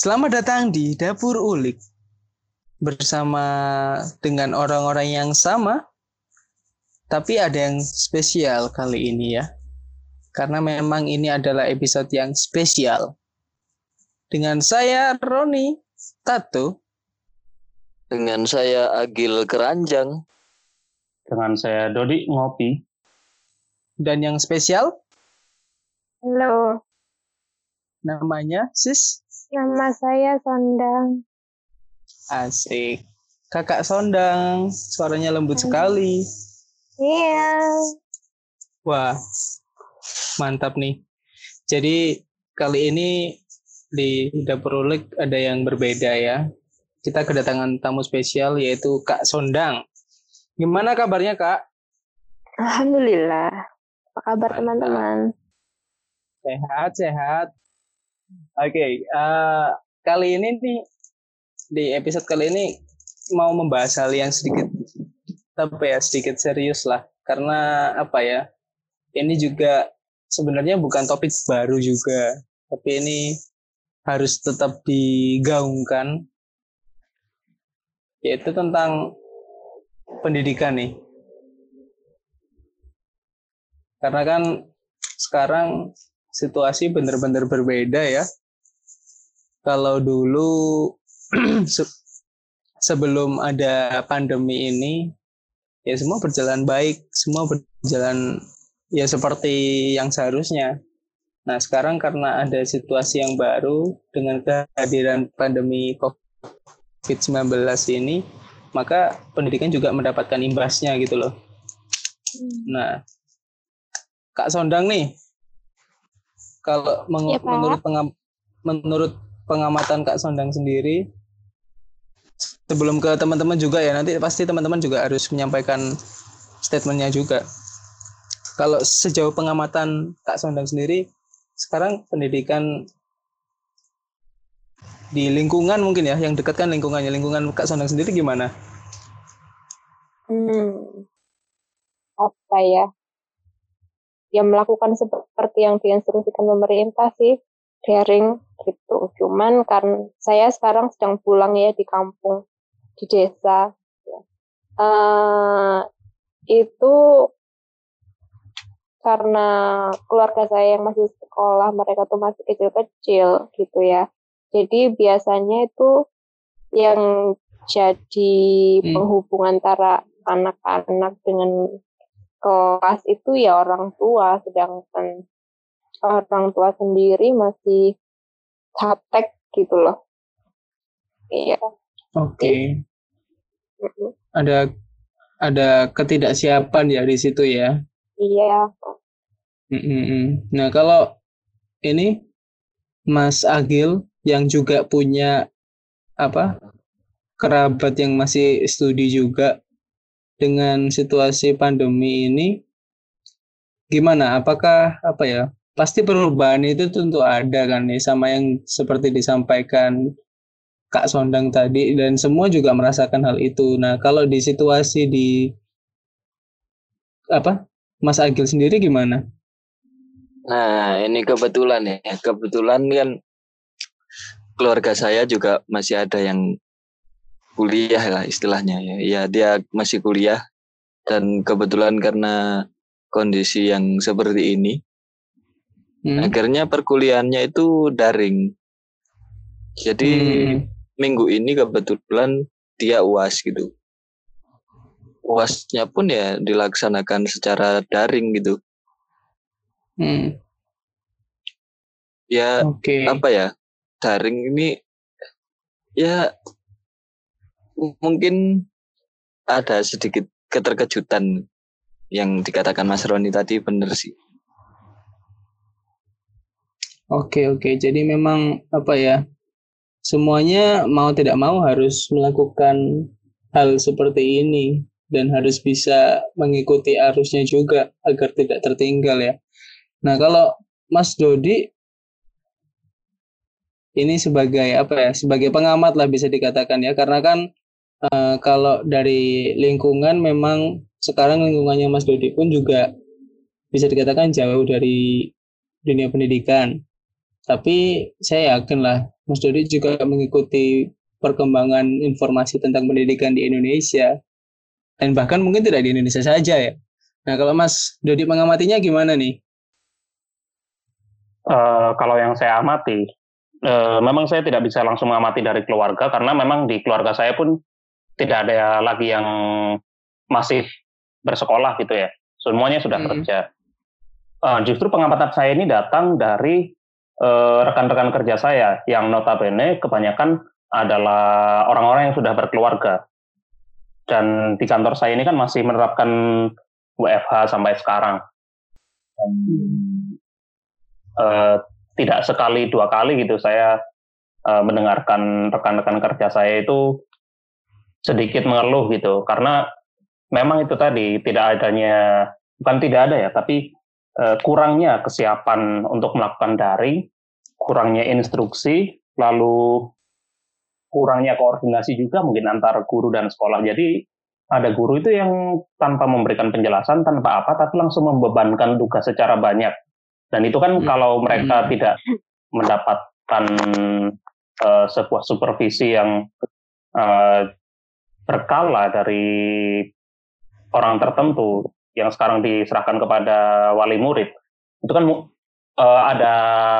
Selamat datang di Dapur Ulik bersama dengan orang-orang yang sama, tapi ada yang spesial kali ini ya, karena memang ini adalah episode yang spesial. Dengan saya Roni Tato, Dengan saya Agil Keranjang. Dengan saya Dodi Ngopi. dan yang spesial Halo, namanya Sis nama saya Sondang. Asik. Kakak Sondang, suaranya lembut sekali. Iya, Wah, mantap nih. Jadi kali ini di Dapur Ulik ada yang berbeda ya. Kita kedatangan tamu spesial yaitu Kak Sondang. Gimana kabarnya Kak? Alhamdulillah. Apa kabar teman-teman? Sehat, sehat. Oke, eh, kali ini nih di episode kali ini mau membahas hal yang sedikit apa ya sedikit serius lah. Karena apa ya ini juga sebenarnya bukan topik baru juga. Tapi ini harus tetap digaungkan yaitu tentang pendidikan nih. Karena kan sekarang situasi benar-benar berbeda ya. Kalau dulu se- sebelum ada pandemi ini ya semua berjalan baik, semua berjalan ya seperti yang seharusnya. Nah, sekarang karena ada situasi yang baru dengan kehadiran pandemi COVID-19 ini, maka pendidikan juga mendapatkan imbasnya gitu loh. Nah, Kak Sondang nih, kalau meng- Ya, Pak. menurut pengam- menurut pengamatan Kak Sondang sendiri, sebelum ke teman-teman juga ya nanti pasti teman-teman juga harus menyampaikan statementnya juga. Kalau sejauh pengamatan Kak Sondang sendiri, sekarang pendidikan di lingkungan mungkin ya, yang dekat kan lingkungannya, lingkungan Kak Sondang sendiri gimana? Hmm. Apa ya? Ya melakukan seperti yang diinstruksikan pemerintah sih, daring gitu. Cuman kan saya sekarang sedang pulang ya di kampung, di desa. ya. Eh, itu karena keluarga saya yang masih sekolah, mereka tuh masih kecil-kecil gitu ya. Jadi biasanya itu yang jadi Hmm. penghubung antara anak-anak dengan kelas itu ya orang tua, sedangkan orang tua sendiri masih gaptek gitu loh. Iya. Oke, mm-mm. ada ada ketidaksiapan ya di situ ya. Iya. Mm-mm. Nah, kalau ini Mas Agil yang juga punya apa kerabat yang masih studi juga dengan situasi pandemi ini, gimana? Apakah apa ya? Pasti perubahan itu tentu ada kan nih sama yang seperti disampaikan Kak Sondang tadi dan semua juga merasakan hal itu. Nah, kalau di situasi di apa Mas Agil sendiri gimana? Nah, ini kebetulan ya. Kebetulan kan keluarga saya juga masih ada yang kuliah lah istilahnya ya. Ya, dia masih kuliah dan kebetulan karena kondisi yang seperti ini, Hmm? akhirnya perkuliahannya itu daring. Jadi Hmm. minggu ini kebetulan dia UAS gitu. UASnya pun ya dilaksanakan secara daring gitu. Hmm, Ya Oke. apa ya daring ini ya mungkin ada sedikit keterkejutan yang dikatakan Mas Roni tadi benar sih. Oke, oke. Jadi memang apa ya? Semuanya mau tidak mau harus melakukan hal seperti ini dan harus bisa mengikuti arusnya juga agar tidak tertinggal ya. Nah, kalau Mas Dodi ini sebagai apa ya? Sebagai pengamat lah bisa dikatakan ya, karena kan eh, kalau dari lingkungan memang sekarang lingkungannya Mas Dodi pun juga bisa dikatakan jauh dari dunia pendidikan. Tapi saya yakin lah Mas Dodi juga mengikuti perkembangan informasi tentang pendidikan di Indonesia dan bahkan mungkin tidak di Indonesia saja ya. Nah kalau Mas Dodi mengamatinya gimana nih? Uh, kalau yang saya amati, uh, memang saya tidak bisa langsung mengamati dari keluarga karena memang di keluarga saya pun tidak ada lagi yang masih bersekolah gitu ya. Semuanya sudah hmm. kerja. Uh, justru pengamatan saya ini datang dari rekan-rekan uh, kerja saya yang notabene kebanyakan adalah orang-orang yang sudah berkeluarga. Dan di kantor saya ini kan masih menerapkan WFH sampai sekarang. Dan, uh, tidak sekali dua kali gitu saya uh, mendengarkan rekan-rekan kerja saya itu sedikit mengeluh gitu karena memang itu tadi tidak adanya bukan tidak ada ya tapi uh, kurangnya kesiapan untuk melakukan daring kurangnya instruksi lalu kurangnya koordinasi juga mungkin antar guru dan sekolah jadi ada guru itu yang tanpa memberikan penjelasan tanpa apa tapi langsung membebankan tugas secara banyak dan itu kan hmm. kalau mereka hmm. tidak mendapatkan uh, sebuah supervisi yang uh, berkala dari orang tertentu yang sekarang diserahkan kepada wali murid itu kan uh, ada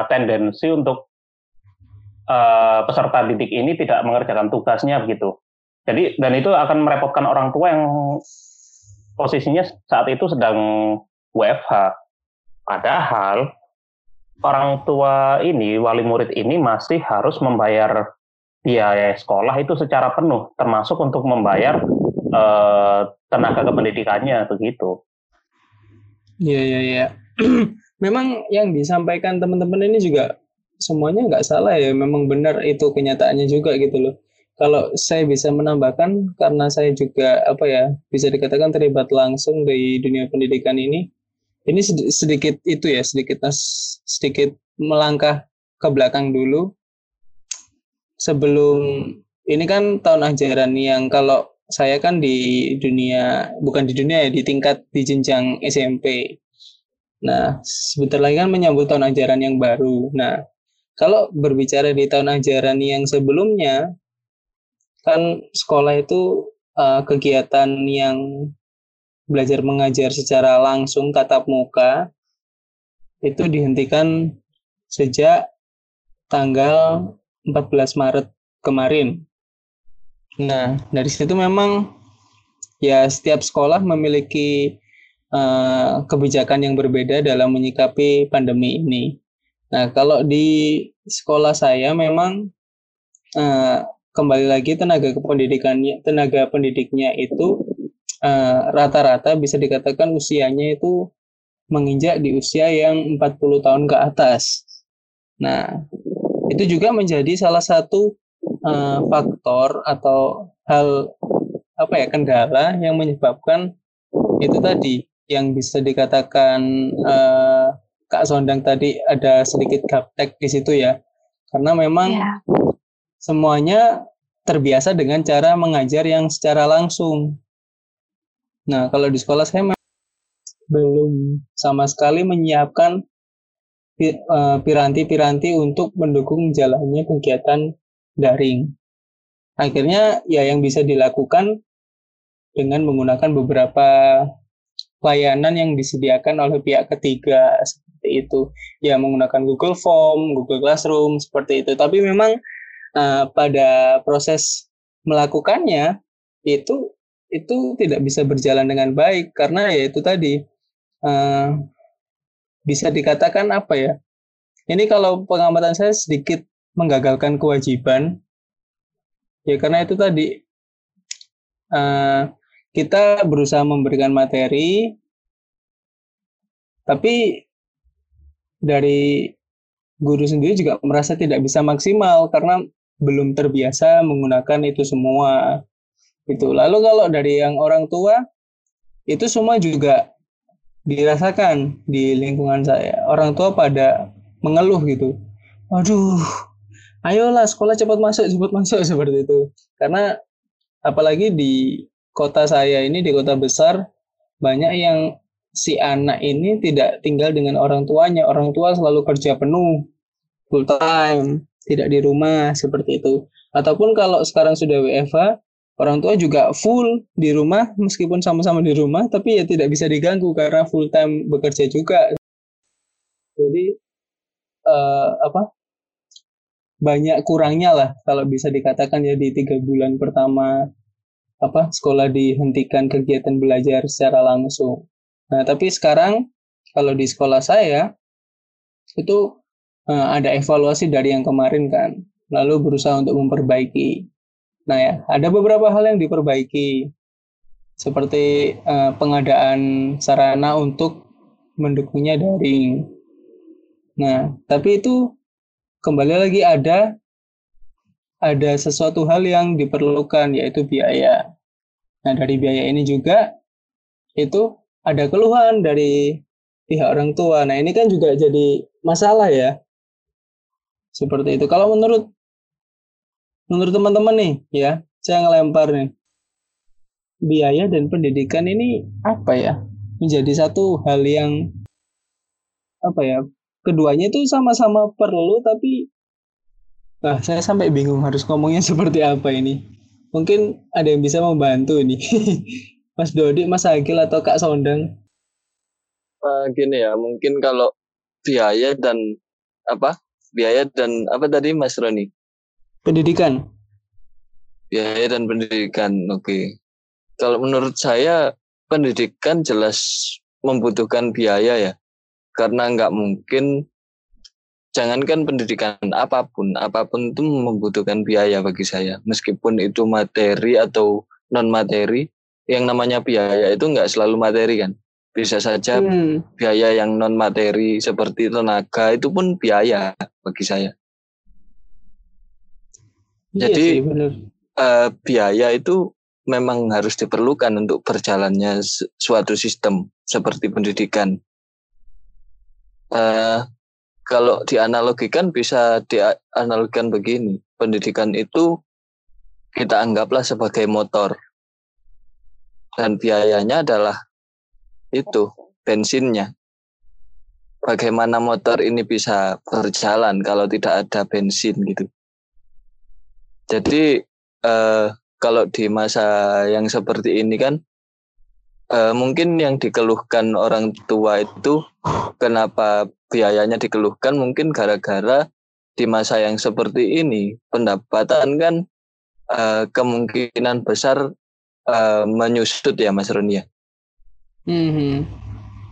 tendensi untuk uh, peserta didik ini tidak mengerjakan tugasnya begitu jadi dan itu akan merepotkan orang tua yang posisinya saat itu sedang WFH. Padahal orang tua ini, wali murid ini masih harus membayar biaya sekolah itu secara penuh, termasuk untuk membayar uh, tenaga kependidikannya begitu. Iya iya iya. Memang yang disampaikan teman-teman ini juga semuanya nggak salah ya. Memang benar itu kenyataannya juga gitu loh kalau saya bisa menambahkan karena saya juga apa ya bisa dikatakan terlibat langsung di dunia pendidikan ini ini sedikit itu ya sedikit sedikit melangkah ke belakang dulu sebelum ini kan tahun ajaran yang kalau saya kan di dunia bukan di dunia ya di tingkat di jenjang SMP nah sebentar lagi kan menyambut tahun ajaran yang baru. Nah kalau berbicara di tahun ajaran yang sebelumnya kan sekolah itu uh, kegiatan yang belajar mengajar secara langsung tatap muka itu dihentikan sejak tanggal 14 Maret kemarin. Nah, dari situ memang ya setiap sekolah memiliki uh, kebijakan yang berbeda dalam menyikapi pandemi ini. Nah, kalau di sekolah saya memang uh, kembali lagi tenaga kependidikannya tenaga pendidiknya itu eh, rata-rata uh, bisa dikatakan usianya itu menginjak di usia yang 40 tahun ke atas. Nah, itu juga menjadi salah satu uh, faktor atau hal apa ya kendala yang menyebabkan itu tadi yang bisa dikatakan uh, Kak Sondang tadi ada sedikit gaptek di situ ya. Karena memang yeah semuanya terbiasa dengan cara mengajar yang secara langsung. Nah, kalau di sekolah saya belum sama sekali menyiapkan piranti-piranti untuk mendukung jalannya kegiatan daring. Akhirnya ya yang bisa dilakukan dengan menggunakan beberapa layanan yang disediakan oleh pihak ketiga seperti itu. Ya menggunakan Google Form, Google Classroom seperti itu. Tapi memang uh, pada proses melakukannya itu itu tidak bisa berjalan dengan baik karena ya itu tadi uh, bisa dikatakan apa ya? Ini kalau pengamatan saya sedikit menggagalkan kewajiban. Ya karena itu tadi uh, kita berusaha memberikan materi tapi dari guru sendiri juga merasa tidak bisa maksimal karena belum terbiasa menggunakan itu semua. Itu lalu kalau dari yang orang tua itu semua juga dirasakan di lingkungan saya. Orang tua pada mengeluh gitu. Aduh ayolah sekolah cepat masuk cepat masuk seperti itu. Karena apalagi di kota saya ini di kota besar banyak yang si anak ini tidak tinggal dengan orang tuanya. Orang tua selalu kerja penuh full time, tidak di rumah seperti itu. Ataupun kalau sekarang sudah WFH, orang tua juga full di rumah meskipun sama-sama di rumah tapi ya tidak bisa diganggu karena full time bekerja juga. Jadi uh, apa? banyak kurangnya lah kalau bisa dikatakan ya di tiga bulan pertama apa sekolah dihentikan kegiatan belajar secara langsung. Nah tapi sekarang kalau di sekolah saya itu uh, ada evaluasi dari yang kemarin kan, lalu berusaha untuk memperbaiki. Nah ya ada beberapa hal yang diperbaiki seperti uh, pengadaan sarana untuk mendukungnya daring. Nah tapi itu kembali lagi ada ada sesuatu hal yang diperlukan yaitu biaya. Nah, dari biaya ini juga itu ada keluhan dari pihak orang tua. Nah, ini kan juga jadi masalah ya. Seperti itu. Kalau menurut menurut teman-teman nih, ya, saya ngelempar nih. Biaya dan pendidikan ini apa ya? Menjadi satu hal yang apa ya? keduanya itu sama-sama perlu tapi Nah, saya sampai bingung harus ngomongnya seperti apa ini. Mungkin ada yang bisa membantu ini. Mas Dodi, Mas Agil atau Kak Sondang? Uh, gini ya, mungkin kalau biaya dan apa? Biaya dan apa tadi Mas Roni? Pendidikan. Biaya dan pendidikan, oke. Okay. Kalau menurut saya pendidikan jelas membutuhkan biaya ya karena nggak mungkin jangankan pendidikan apa pun apa pun itu membutuhkan biaya bagi saya meskipun itu materi atau non materi yang namanya biaya itu nggak selalu materi kan bisa saja hmm. biaya yang non materi seperti tenaga itu pun biaya bagi saya iya jadi sih, Uh, biaya itu memang harus diperlukan untuk berjalannya suatu sistem seperti pendidikan. Uh, kalau dianalogikan bisa dianalogikan begini pendidikan itu kita anggaplah sebagai motor. Dan biayanya adalah itu bensinnya. Bagaimana motor ini bisa berjalan kalau tidak ada bensin gitu jadi eh, kalau di masa yang seperti ini kan uh, mungkin yang dikeluhkan orang tua itu kenapa biayanya dikeluhkan mungkin gara-gara di masa yang seperti ini pendapatan kan uh, kemungkinan besar uh, menyusut ya Mas Roni ya. Mm-hmm.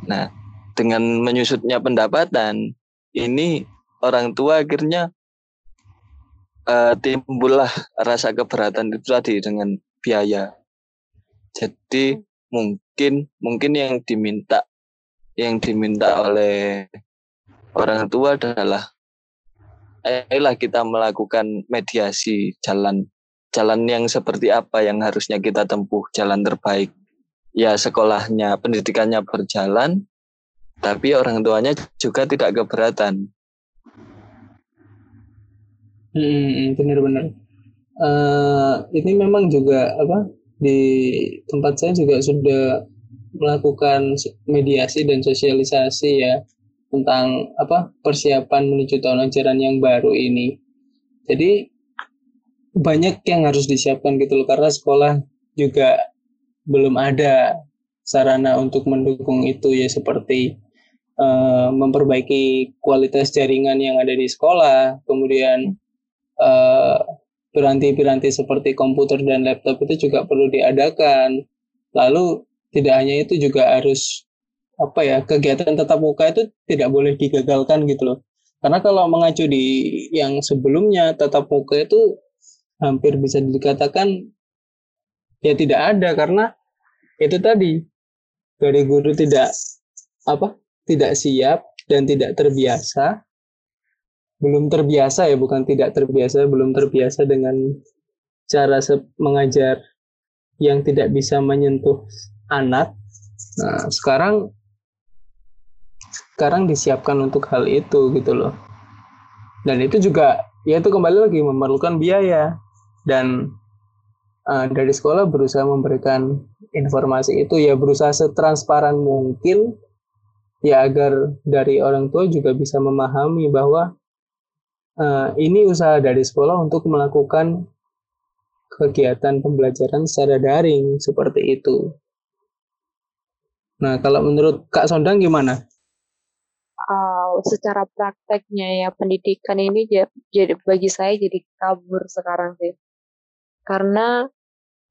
Nah dengan menyusutnya pendapatan ini orang tua akhirnya uh, timbullah rasa keberatan itu tadi dengan biaya. Jadi mungkin mungkin yang diminta yang diminta oleh orang tua adalah ayolah kita melakukan mediasi jalan jalan yang seperti apa yang harusnya kita tempuh jalan terbaik. Ya sekolahnya pendidikannya berjalan tapi orang tuanya juga tidak keberatan hmm, benar-benar uh, ini memang juga apa di tempat saya juga sudah melakukan mediasi dan sosialisasi ya tentang apa persiapan menuju tahun ajaran yang baru ini. Jadi banyak yang harus disiapkan gitu loh karena sekolah juga belum ada sarana untuk mendukung itu ya seperti uh, memperbaiki kualitas jaringan yang ada di sekolah, kemudian piranti-piranti seperti komputer dan laptop itu juga perlu diadakan. Lalu tidak hanya itu juga harus apa ya kegiatan tetap muka itu tidak boleh digagalkan gitu loh. Karena kalau mengacu di yang sebelumnya tetap muka itu hampir bisa dikatakan ya tidak ada karena itu tadi dari guru tidak apa tidak siap dan tidak terbiasa belum terbiasa ya bukan tidak terbiasa belum terbiasa dengan cara mengajar yang tidak bisa menyentuh anak. Nah sekarang sekarang disiapkan untuk hal itu gitu loh. Dan itu juga ya itu kembali lagi memerlukan biaya. Dan uh, dari sekolah berusaha memberikan informasi itu ya berusaha setransparan mungkin ya agar dari orang tua juga bisa memahami bahwa uh, ini usaha dari sekolah untuk melakukan kegiatan pembelajaran secara daring seperti itu. Nah, kalau menurut Kak Sondang gimana? Uh, secara prakteknya ya pendidikan ini jadi bagi saya jadi kabur sekarang sih. Karena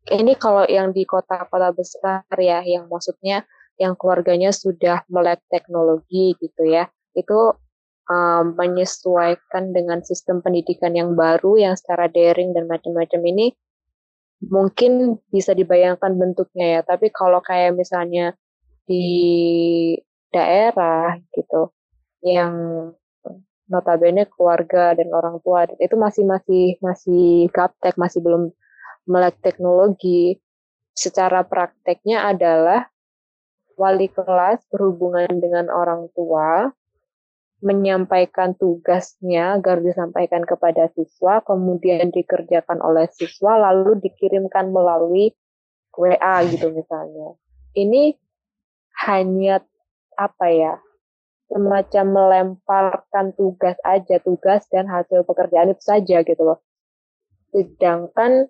ini kalau yang di kota-kota besar ya, yang maksudnya yang keluarganya sudah melek teknologi gitu ya, itu um, menyesuaikan dengan sistem pendidikan yang baru yang secara daring dan macam-macam ini mungkin bisa dibayangkan bentuknya ya. Tapi kalau kayak misalnya di daerah gitu yang notabene keluarga dan orang tua itu masih masih masih gaptek masih belum melek teknologi secara prakteknya adalah wali kelas berhubungan dengan orang tua menyampaikan tugasnya agar disampaikan kepada siswa, kemudian dikerjakan oleh siswa, lalu dikirimkan melalui WA gitu misalnya. Ini hanya apa ya, semacam melemparkan tugas aja, tugas dan hasil pekerjaan itu saja gitu loh. Sedangkan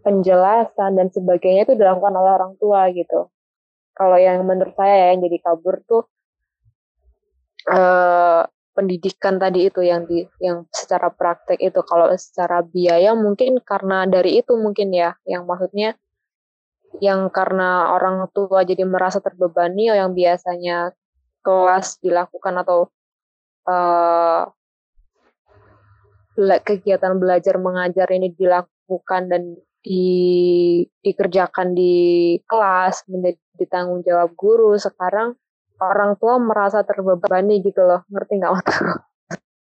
penjelasan dan sebagainya itu dilakukan oleh orang tua gitu. Kalau yang menurut saya ya, yang jadi kabur tuh uh, pendidikan tadi itu yang di yang secara praktek itu. Kalau secara biaya mungkin karena dari itu mungkin ya. Yang maksudnya yang karena orang tua jadi merasa terbebani yang biasanya kelas dilakukan atau uh, kegiatan belajar mengajar ini dilakukan dan di, dikerjakan di kelas menjadi tanggung jawab guru. Sekarang orang tua merasa terbebani gitu loh ngerti nggak waktu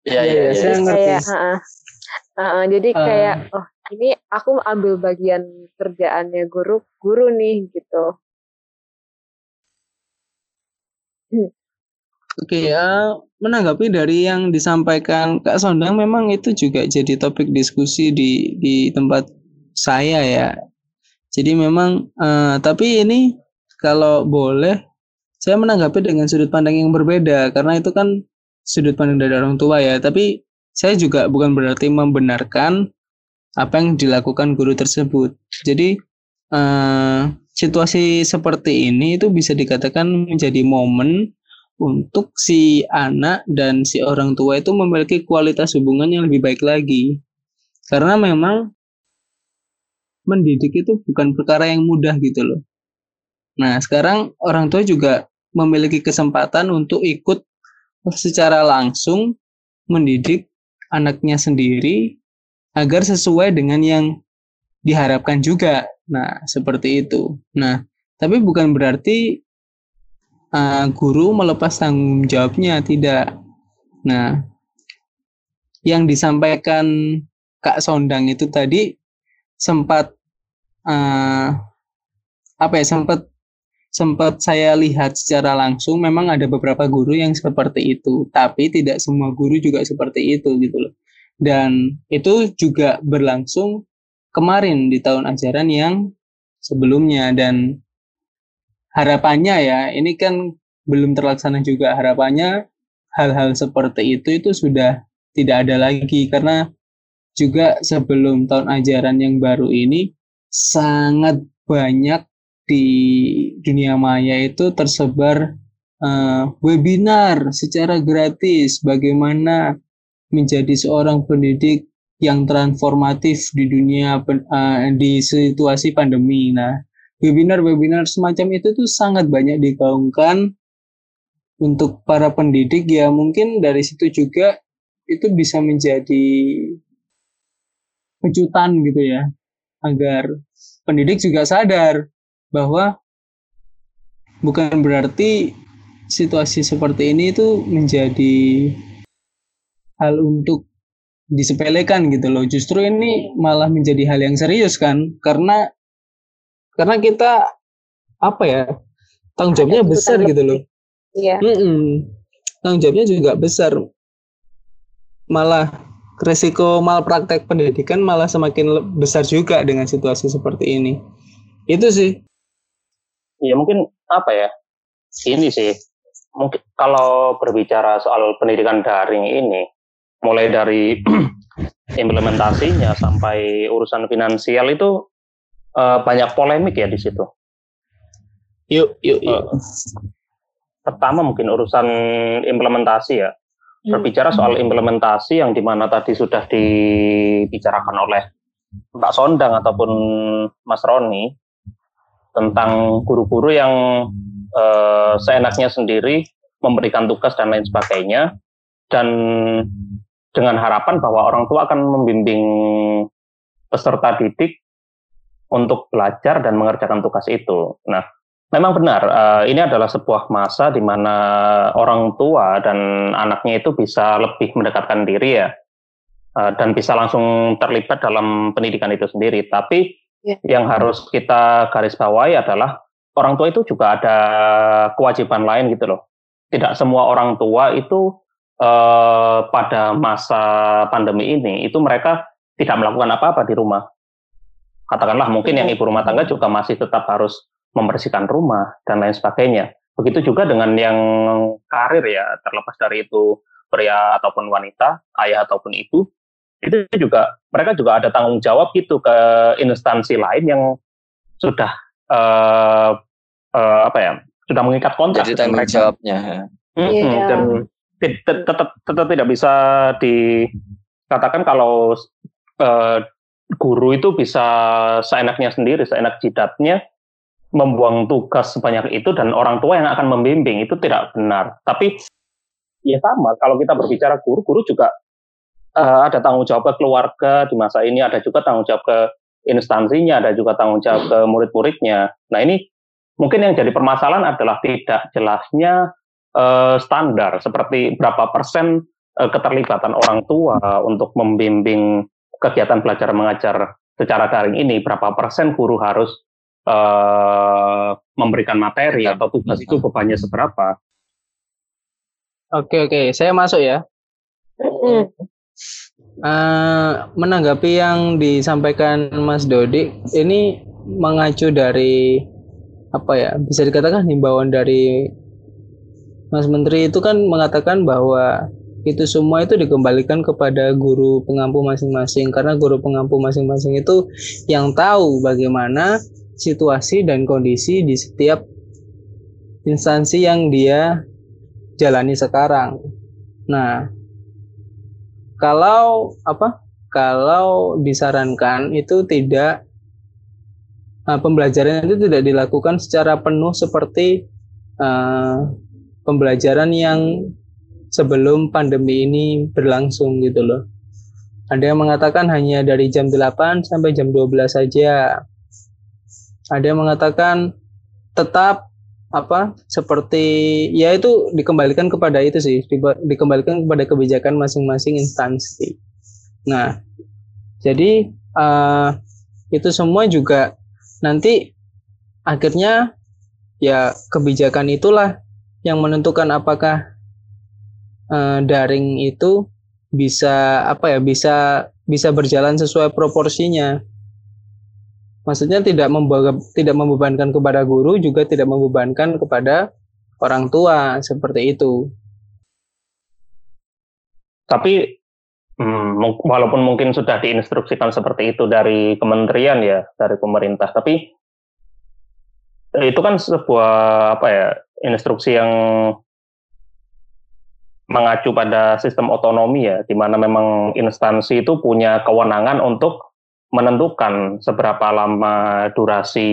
Iya iya iya. Saya ngerti. Kayak, uh, uh, uh, jadi uh. kayak oh ini aku ambil bagian kerjaannya guru guru nih gitu. Hmm. Oke, uh, menanggapi dari yang disampaikan Kak Sondang, memang itu juga jadi topik diskusi di di tempat saya ya. Jadi memang, uh, tapi ini kalau boleh saya menanggapi dengan sudut pandang yang berbeda karena itu kan sudut pandang dari orang tua ya. Tapi saya juga bukan berarti membenarkan apa yang dilakukan guru tersebut. Jadi uh, situasi seperti ini itu bisa dikatakan menjadi momen untuk si anak dan si orang tua itu memiliki kualitas hubungan yang lebih baik lagi. Karena memang mendidik itu bukan perkara yang mudah gitu loh. Nah, sekarang orang tua juga memiliki kesempatan untuk ikut secara langsung mendidik anaknya sendiri agar sesuai dengan yang diharapkan juga. Nah, seperti itu. Nah, tapi bukan berarti uh, guru melepas tanggung jawabnya, tidak. Nah, yang disampaikan Kak Sondang itu tadi sempat uh, apa ya sempat sempat saya lihat secara langsung memang ada beberapa guru yang seperti itu, tapi tidak semua guru juga seperti itu gitu loh. Dan itu juga berlangsung kemarin di tahun ajaran yang sebelumnya. Dan harapannya ya ini kan belum terlaksana juga. Harapannya hal-hal seperti itu itu sudah tidak ada lagi. Karena juga sebelum tahun ajaran yang baru ini sangat banyak di dunia maya itu tersebar uh, webinar secara gratis bagaimana menjadi seorang pendidik yang transformatif di dunia uh, di situasi pandemi. Nah, webinar-webinar semacam itu tuh sangat banyak digaungkan untuk para pendidik ya mungkin dari situ juga itu bisa menjadi kejutan gitu ya agar pendidik juga sadar bahwa bukan berarti situasi seperti ini itu menjadi hal untuk disepelekan gitu loh. Justru ini malah menjadi hal yang serius kan karena karena kita apa ya tanggung jawabnya besar gitu loh. Iya. Mm -mm. Tanggung jawabnya juga besar. Malah resiko malpraktek pendidikan malah semakin besar juga dengan situasi seperti ini. Itu sih ya mungkin apa ya ini sih mungkin kalau berbicara soal pendidikan daring ini mulai dari implementasinya sampai urusan finansial itu uh, banyak polemik ya di situ. Yuk, yuk, yuk. Uh, pertama mungkin urusan implementasi ya. Berbicara soal implementasi yang di mana tadi sudah dibicarakan oleh Mbak Sondang ataupun Mas Roni tentang guru-guru yang uh, seenaknya sendiri memberikan tugas dan lain sebagainya dan dengan harapan bahwa orang tua akan membimbing peserta didik untuk belajar dan mengerjakan tugas itu. Nah, memang benar uh, ini adalah sebuah masa di mana orang tua dan anaknya itu bisa lebih mendekatkan diri ya uh, dan bisa langsung terlibat dalam pendidikan itu sendiri. Tapi yeah. yang harus kita garis bawahi adalah orang tua itu juga ada kewajiban lain gitu loh. Tidak semua orang tua itu uh, pada masa pandemi ini itu mereka tidak melakukan apa-apa di rumah. Katakanlah mungkin yang ibu rumah tangga juga masih tetap harus membersihkan rumah dan lain sebagainya. Begitu juga dengan yang karir ya, terlepas dari itu pria ataupun wanita, ayah ataupun ibu, itu juga mereka juga ada tanggung jawab gitu ke instansi lain yang sudah uh, uh, apa ya, sudah mengikat kontrak Jadi tanggung mereka. jawabnya. Mm -hmm, yeah. Dan tetap tetap tidak bisa dikatakan kalau uh, guru itu bisa seenaknya sendiri, seenak jidatnya membuang tugas sebanyak itu dan orang tua yang akan membimbing itu tidak benar. Tapi ya sama kalau kita berbicara guru, guru juga uh, ada tanggung jawab ke keluarga di masa ini, ada juga tanggung jawab ke instansinya, ada juga tanggung jawab ke murid-muridnya. Nah ini mungkin yang jadi permasalahan adalah tidak jelasnya uh, standar seperti berapa persen uh, keterlibatan orang tua untuk membimbing kegiatan belajar mengajar secara daring ini berapa persen guru harus uh, memberikan materi atau tugas itu bebannya seberapa? Oke oke, saya masuk ya. Uh, menanggapi yang disampaikan Mas Dodi, ini mengacu dari apa ya? Bisa dikatakan himbauan dari Mas Menteri itu kan mengatakan bahwa itu semua itu dikembalikan kepada guru pengampu masing-masing karena guru pengampu masing-masing itu yang tahu bagaimana situasi dan kondisi di setiap instansi yang dia jalani sekarang. Nah, kalau apa? Kalau disarankan itu tidak uh, pembelajaran itu tidak dilakukan secara penuh seperti uh, pembelajaran yang sebelum pandemi ini berlangsung gitu loh. Ada yang mengatakan hanya dari jam 8 sampai jam 12 saja. Ada yang mengatakan tetap apa seperti ya itu dikembalikan kepada itu sih dikembalikan kepada kebijakan masing-masing instansi. Nah, jadi uh, itu semua juga nanti akhirnya ya kebijakan itulah yang menentukan apakah uh, daring itu bisa apa ya bisa bisa berjalan sesuai proporsinya. Maksudnya tidak membawa, tidak membebankan kepada guru juga tidak membebankan kepada orang tua seperti itu. Tapi hmm, walaupun mungkin sudah diinstruksikan seperti itu dari kementerian ya dari pemerintah, tapi itu kan sebuah apa ya instruksi yang mengacu pada sistem otonomi ya, di mana memang instansi itu punya kewenangan untuk menentukan seberapa lama durasi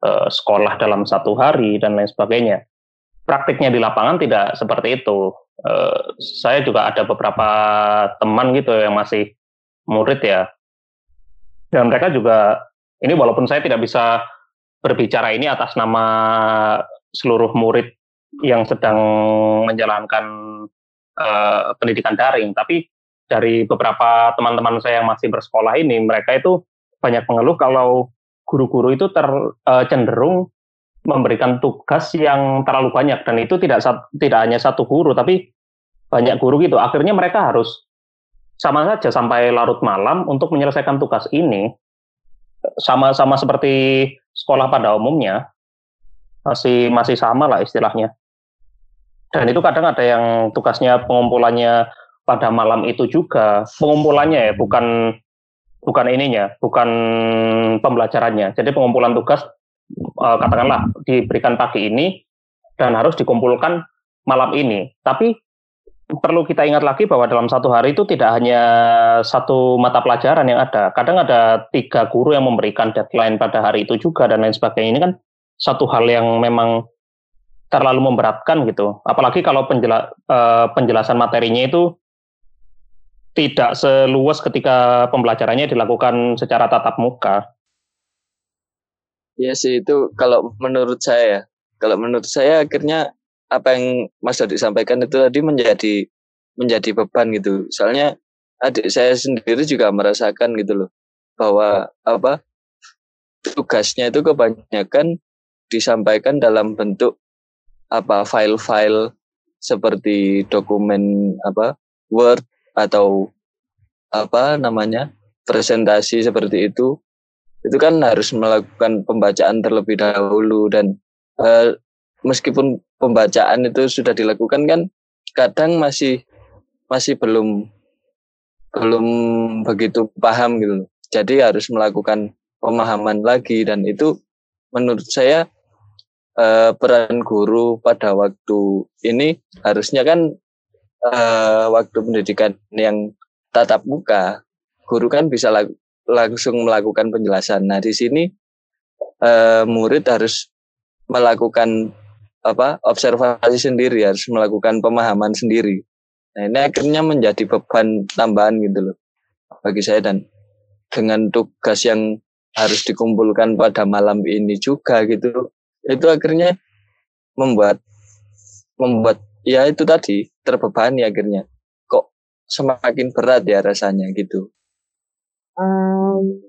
uh, sekolah dalam satu hari dan lain sebagainya. Praktiknya di lapangan tidak seperti itu. Uh, saya juga ada beberapa teman gitu yang masih murid ya, dan mereka juga ini walaupun saya tidak bisa berbicara ini atas nama seluruh murid yang sedang menjalankan uh, pendidikan daring, tapi dari beberapa teman-teman saya yang masih bersekolah ini, mereka itu banyak mengeluh kalau guru-guru itu ter, uh, cenderung memberikan tugas yang terlalu banyak dan itu tidak tidak hanya satu guru tapi banyak guru gitu. Akhirnya mereka harus sama saja sampai larut malam untuk menyelesaikan tugas ini sama-sama seperti sekolah pada umumnya masih masih sama lah istilahnya dan itu kadang ada yang tugasnya pengumpulannya pada malam itu juga pengumpulannya ya, bukan bukan ininya, bukan pembelajarannya. Jadi pengumpulan tugas uh, katakanlah diberikan pagi ini dan harus dikumpulkan malam ini. Tapi perlu kita ingat lagi bahwa dalam satu hari itu tidak hanya satu mata pelajaran yang ada. Kadang ada tiga guru yang memberikan deadline pada hari itu juga dan lain sebagainya. Ini kan satu hal yang memang terlalu memberatkan gitu. Apalagi kalau penjela, uh, penjelasan materinya itu tidak seluas ketika pembelajarannya dilakukan secara tatap muka. Ya sih itu kalau menurut saya, kalau menurut saya akhirnya apa yang Mas Dodi sampaikan itu tadi menjadi menjadi beban gitu. Soalnya adik saya sendiri juga merasakan gitu loh bahwa apa tugasnya itu kebanyakan disampaikan dalam bentuk apa file-file seperti dokumen apa Word atau apa namanya presentasi seperti itu itu kan harus melakukan pembacaan terlebih dahulu dan uh, meskipun pembacaan itu sudah dilakukan kan kadang masih masih belum belum begitu paham gitu. Jadi harus melakukan pemahaman lagi dan itu menurut saya uh, peran guru pada waktu ini harusnya kan uh, waktu pendidikan yang tatap muka, guru kan bisa langsung melakukan penjelasan. Nah, di sini uh, murid harus melakukan apa observasi sendiri, harus melakukan pemahaman sendiri. Nah, ini akhirnya menjadi beban tambahan gitu loh bagi saya dan dengan tugas yang harus dikumpulkan pada malam ini juga gitu itu akhirnya membuat membuat ya itu tadi terbebani akhirnya kok semakin berat ya rasanya gitu. Um,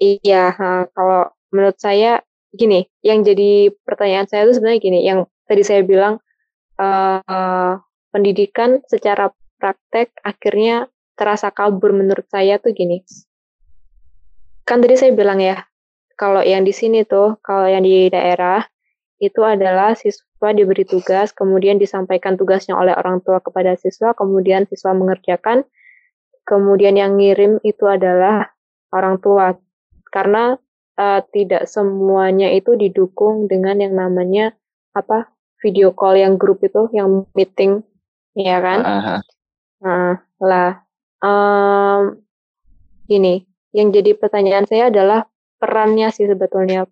iya, kalau menurut saya gini, yang jadi pertanyaan saya itu sebenarnya gini, yang tadi saya bilang uh, pendidikan secara praktek akhirnya terasa kabur menurut saya tuh gini. Kan tadi saya bilang ya, kalau yang di sini tuh, kalau yang di daerah itu adalah siswa diberi tugas, kemudian disampaikan tugasnya oleh orang tua kepada siswa, kemudian siswa mengerjakan, kemudian yang ngirim itu adalah orang tua. Karena uh, tidak semuanya itu didukung dengan yang namanya apa video call yang grup itu, yang meeting, ya kan? Uh -huh. Nah, lah, um, ini yang jadi pertanyaan saya adalah perannya sih sebetulnya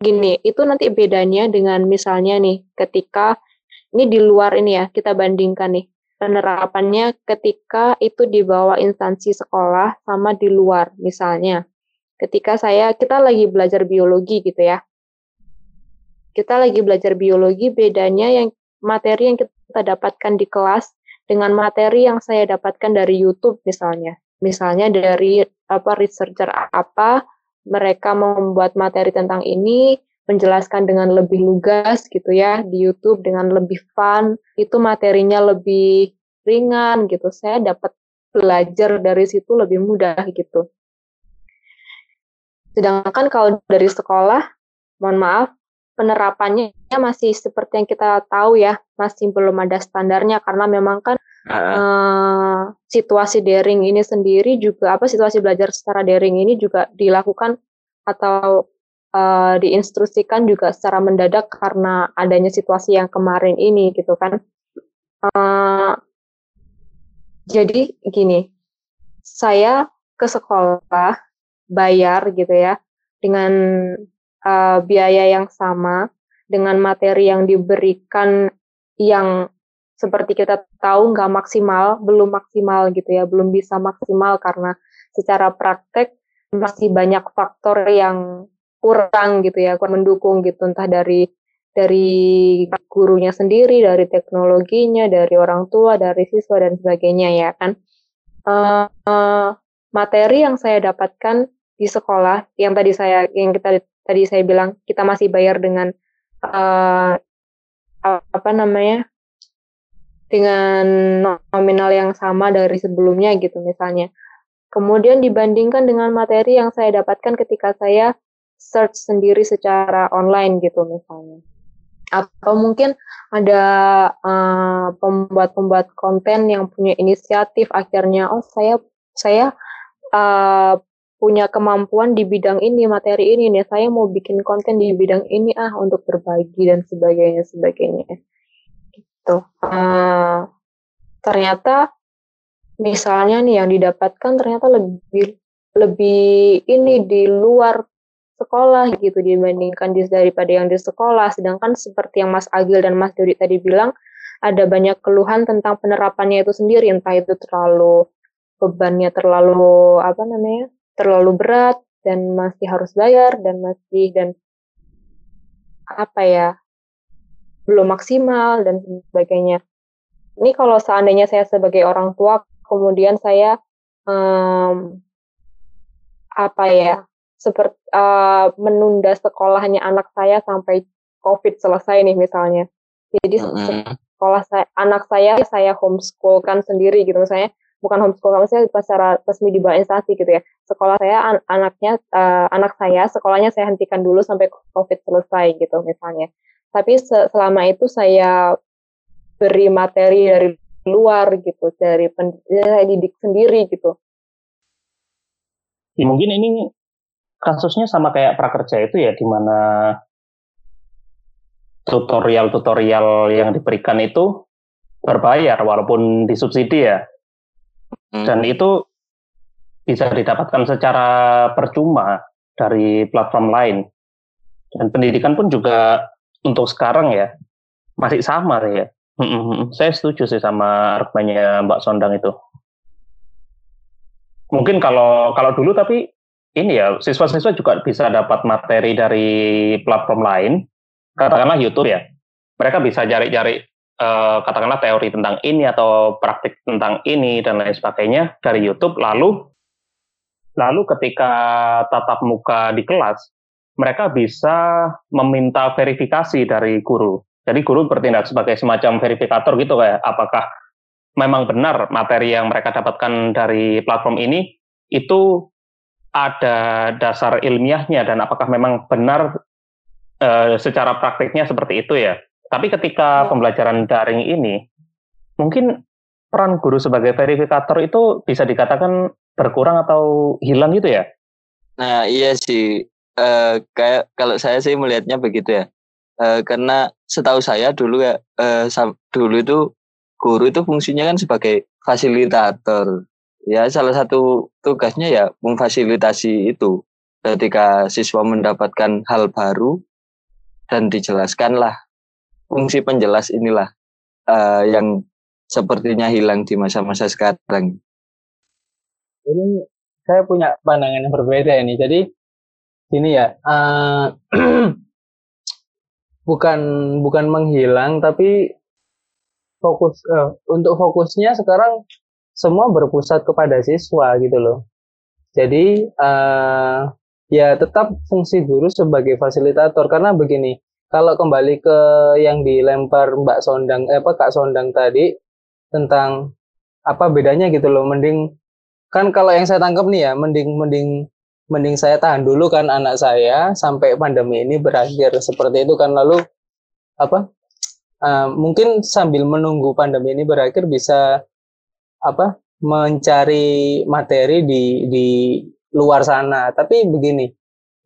gini, itu nanti bedanya dengan misalnya nih, ketika ini di luar ini ya, kita bandingkan nih, penerapannya ketika itu di bawah instansi sekolah sama di luar, misalnya. Ketika saya, kita lagi belajar biologi gitu ya. Kita lagi belajar biologi, bedanya yang materi yang kita dapatkan di kelas dengan materi yang saya dapatkan dari YouTube misalnya. Misalnya dari apa researcher apa mereka membuat materi tentang ini, menjelaskan dengan lebih lugas gitu ya di YouTube dengan lebih fun, itu materinya lebih ringan gitu. Saya dapat belajar dari situ lebih mudah gitu. Sedangkan kalau dari sekolah, mohon maaf, penerapannya masih seperti yang kita tahu ya, masih belum ada standarnya karena memang kan uh, situasi daring ini sendiri juga apa situasi belajar secara daring ini juga dilakukan atau uh, diinstruksikan juga secara mendadak karena adanya situasi yang kemarin ini gitu kan. Uh, jadi gini, saya ke sekolah bayar gitu ya dengan uh, biaya yang sama dengan materi yang diberikan yang seperti kita tahu nggak maksimal, belum maksimal gitu ya, belum bisa maksimal karena secara praktek masih banyak faktor yang kurang gitu ya, kurang mendukung gitu, entah dari dari gurunya sendiri, dari teknologinya, dari orang tua, dari siswa dan sebagainya ya kan. Uh, uh, materi yang saya dapatkan di sekolah, yang tadi saya yang kita tadi saya bilang kita masih bayar dengan uh, apa namanya dengan nominal yang sama dari sebelumnya gitu misalnya. Kemudian dibandingkan dengan materi yang saya dapatkan ketika saya search sendiri secara online gitu misalnya. atau mungkin ada uh, pembuat-pembuat konten yang punya inisiatif akhirnya oh saya saya uh, punya kemampuan di bidang ini materi ini nih saya mau bikin konten di bidang ini ah untuk berbagi dan sebagainya sebagainya gitu uh, ternyata misalnya nih yang didapatkan ternyata lebih lebih ini di luar sekolah gitu dibandingkan di, daripada yang di sekolah. Sedangkan seperti yang Mas Agil dan Mas Dodi tadi bilang, ada banyak keluhan tentang penerapannya itu sendiri, entah itu terlalu bebannya terlalu apa namanya terlalu berat dan masih harus bayar dan masih dan apa ya belum maksimal dan sebagainya. Ini kalau seandainya saya sebagai orang tua kemudian saya um, apa ya seperti uh, menunda sekolahnya anak saya sampai COVID selesai nih misalnya. Jadi sekolah saya, anak saya saya homeschool kan sendiri gitu misalnya bukan homeschool kamu saya secara resmi di bawah instansi gitu ya. Sekolah saya an- anaknya uh, anak saya sekolahnya saya hentikan dulu sampai COVID selesai gitu misalnya. Tapi se- selama itu saya beri materi dari luar gitu dari pendidik sendiri gitu. Ya, mungkin ini kasusnya sama kayak prakerja itu ya, di mana tutorial-tutorial yang diberikan itu berbayar walaupun disubsidi ya. Hmm. Dan itu bisa didapatkan secara percuma dari platform lain. Dan pendidikan pun juga untuk sekarang ya masih sama ya. Saya setuju sih sama argumennya Mbak Sondang itu. Mungkin kalau kalau dulu tapi ini ya siswa-siswa juga bisa dapat materi dari platform lain, katakanlah YouTube ya. Mereka bisa cari-cari uh, katakanlah teori tentang ini atau praktik tentang ini dan lain sebagainya dari YouTube. Lalu lalu ketika tatap muka di kelas, mereka bisa meminta verifikasi dari guru. Jadi guru bertindak sebagai semacam verifikator gitu kayak apakah memang benar materi yang mereka dapatkan dari platform ini itu ada dasar ilmiahnya dan apakah memang benar e, secara praktiknya seperti itu ya. Tapi ketika ya. pembelajaran daring ini, mungkin peran guru sebagai verifikator itu bisa dikatakan berkurang atau hilang gitu ya? Nah iya sih, e, kayak kalau saya sih melihatnya begitu ya. E, karena setahu saya dulu ya, e, dulu itu guru itu fungsinya kan sebagai fasilitator ya salah satu tugasnya ya memfasilitasi itu ketika siswa mendapatkan hal baru dan dijelaskanlah fungsi penjelas inilah uh, yang sepertinya hilang di masa-masa sekarang. Ini saya punya pandangan yang berbeda ini. Jadi ini ya uh, bukan bukan menghilang tapi fokus uh, untuk fokusnya sekarang semua berpusat kepada siswa gitu loh. Jadi uh, ya tetap fungsi guru sebagai fasilitator karena begini, kalau kembali ke yang dilempar Mbak Sondang eh, apa Kak Sondang tadi tentang apa bedanya gitu loh, mending kan kalau yang saya tangkap nih ya, mending mending mending saya tahan dulu kan anak saya sampai pandemi ini berakhir seperti itu kan lalu apa uh, mungkin sambil menunggu pandemi ini berakhir bisa apa mencari materi di di luar sana. Tapi begini,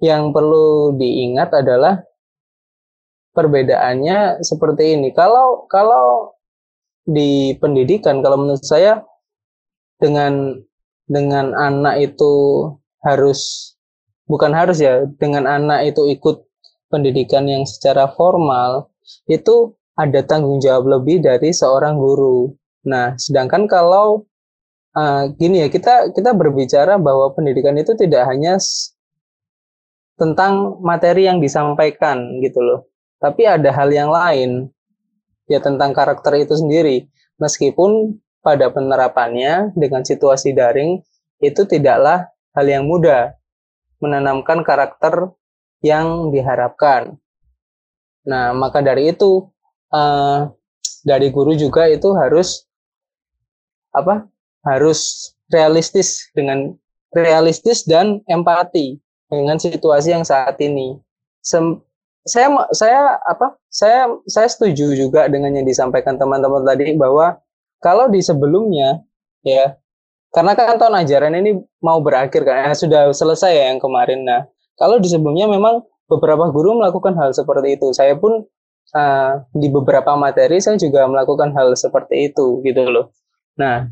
yang perlu diingat adalah perbedaannya seperti ini. Kalau kalau di pendidikan, kalau menurut saya dengan dengan anak itu harus bukan harus ya, dengan anak itu ikut pendidikan yang secara formal itu ada tanggung jawab lebih dari seorang guru. Nah, sedangkan kalau uh, gini ya, kita kita berbicara bahwa pendidikan itu tidak hanya tentang materi yang disampaikan gitu loh. Tapi ada hal yang lain ya tentang karakter itu sendiri. Meskipun pada penerapannya dengan situasi daring itu tidaklah hal yang mudah menanamkan karakter yang diharapkan. Nah, maka dari itu uh, dari guru juga itu harus apa harus realistis dengan realistis dan empati dengan situasi yang saat ini. Sem saya saya apa? Saya saya setuju juga dengan yang disampaikan teman-teman tadi bahwa kalau di sebelumnya ya karena kan tahun ajaran ini mau berakhir kan, sudah selesai ya yang kemarin. Nah, kalau di sebelumnya memang beberapa guru melakukan hal seperti itu. Saya pun uh, di beberapa materi saya juga melakukan hal seperti itu gitu loh. Nah,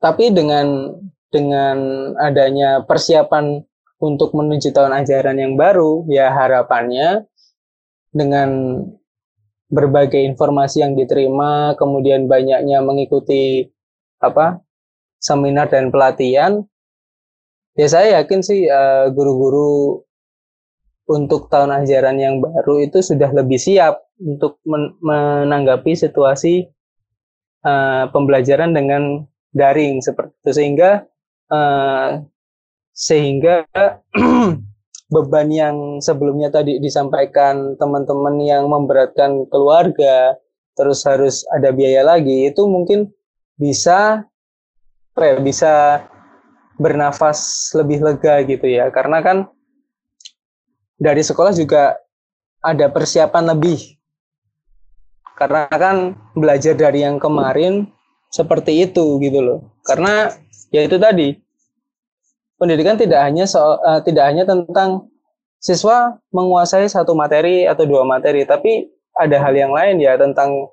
tapi dengan dengan adanya persiapan untuk menuju tahun ajaran yang baru, ya harapannya dengan berbagai informasi yang diterima, kemudian banyaknya mengikuti apa seminar dan pelatihan, ya saya yakin sih uh, guru-guru untuk tahun ajaran yang baru itu sudah lebih siap untuk men menanggapi situasi uh, pembelajaran dengan daring seperti itu. Sehingga uh, sehingga beban yang sebelumnya tadi disampaikan teman-teman yang memberatkan keluarga terus harus ada biaya lagi itu mungkin bisa ya, bisa bernafas lebih lega gitu ya. Karena kan dari sekolah juga ada persiapan lebih. Karena kan belajar dari yang kemarin seperti itu gitu loh. Karena ya itu tadi pendidikan tidak hanya soal uh, tidak hanya tentang siswa menguasai satu materi atau dua materi tapi ada hal yang lain ya tentang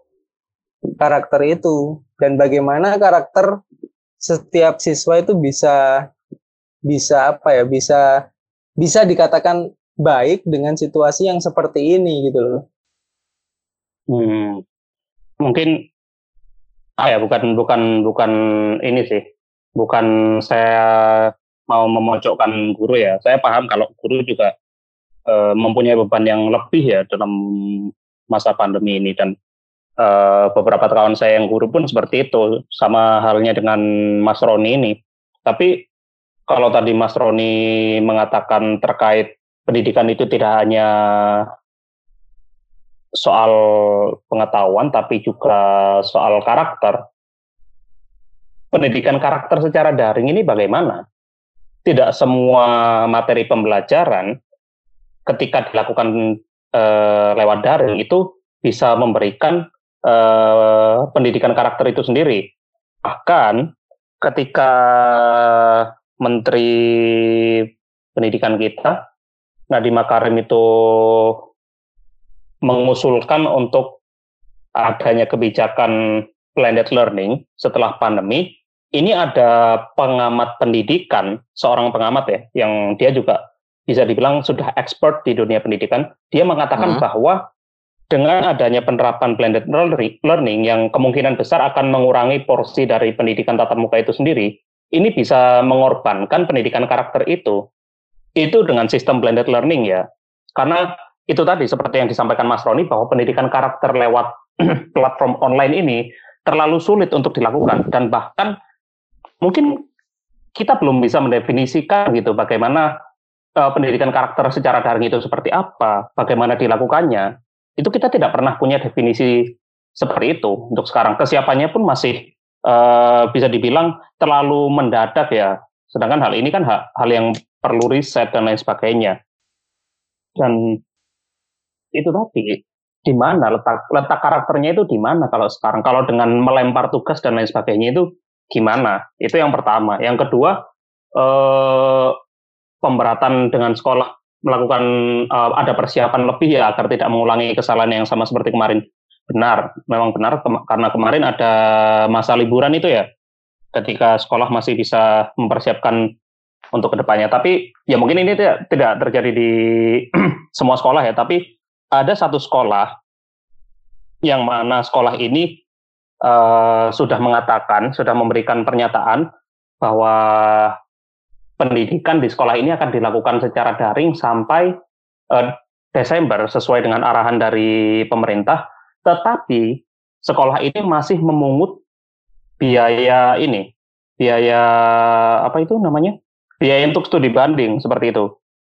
karakter itu. Dan bagaimana karakter setiap siswa itu bisa bisa apa ya bisa bisa dikatakan baik dengan situasi yang seperti ini gitu loh. Hmm. Mungkin ah ya bukan bukan bukan ini sih. Bukan saya mau memojokkan guru ya. Saya paham kalau guru juga e, mempunyai beban yang lebih ya dalam masa pandemi ini dan uh, beberapa kawan saya yang guru pun seperti itu sama halnya dengan Mas Roni ini. Tapi kalau tadi Mas Roni mengatakan terkait pendidikan itu tidak hanya soal pengetahuan tapi juga soal karakter pendidikan karakter secara daring ini bagaimana? Tidak semua materi pembelajaran ketika dilakukan uh, lewat daring itu bisa memberikan uh, pendidikan karakter itu sendiri. Bahkan ketika Menteri Pendidikan kita, Nadiem Makarim itu mengusulkan untuk adanya kebijakan blended learning setelah pandemi, ini ada pengamat pendidikan, seorang pengamat ya, yang dia juga bisa dibilang sudah expert di dunia pendidikan, dia mengatakan hmm. bahwa dengan adanya penerapan blended learning yang kemungkinan besar akan mengurangi porsi dari pendidikan tatap muka itu sendiri, ini bisa mengorbankan pendidikan karakter itu. Itu dengan sistem blended learning ya. Karena itu tadi seperti yang disampaikan Mas Roni bahwa pendidikan karakter lewat platform online ini terlalu sulit untuk dilakukan dan bahkan mungkin kita belum bisa mendefinisikan gitu bagaimana uh, pendidikan karakter secara daring itu seperti apa, bagaimana dilakukannya itu kita tidak pernah punya definisi seperti itu untuk sekarang. Kesiapannya pun masih uh, bisa dibilang terlalu mendadak ya. Sedangkan hal ini kan hal, hal yang perlu riset dan lain sebagainya. Dan itu tadi di mana letak letak karakternya itu di mana kalau sekarang kalau dengan melempar tugas dan lain sebagainya itu gimana? Itu yang pertama. Yang kedua eh, pemberatan dengan sekolah melakukan uh, ada persiapan lebih ya agar tidak mengulangi kesalahan yang sama seperti kemarin. Benar, memang benar ke karena kemarin ada masa liburan itu ya, ketika sekolah masih bisa mempersiapkan untuk ke depannya. Tapi ya mungkin ini tidak, tidak terjadi di semua sekolah ya, tapi ada satu sekolah yang mana sekolah ini uh, sudah mengatakan, sudah memberikan pernyataan bahwa pendidikan di sekolah ini akan dilakukan secara daring sampai uh, Desember sesuai dengan arahan dari pemerintah, tetapi sekolah ini masih memungut biaya ini, biaya apa itu namanya? Biaya untuk studi banding seperti itu.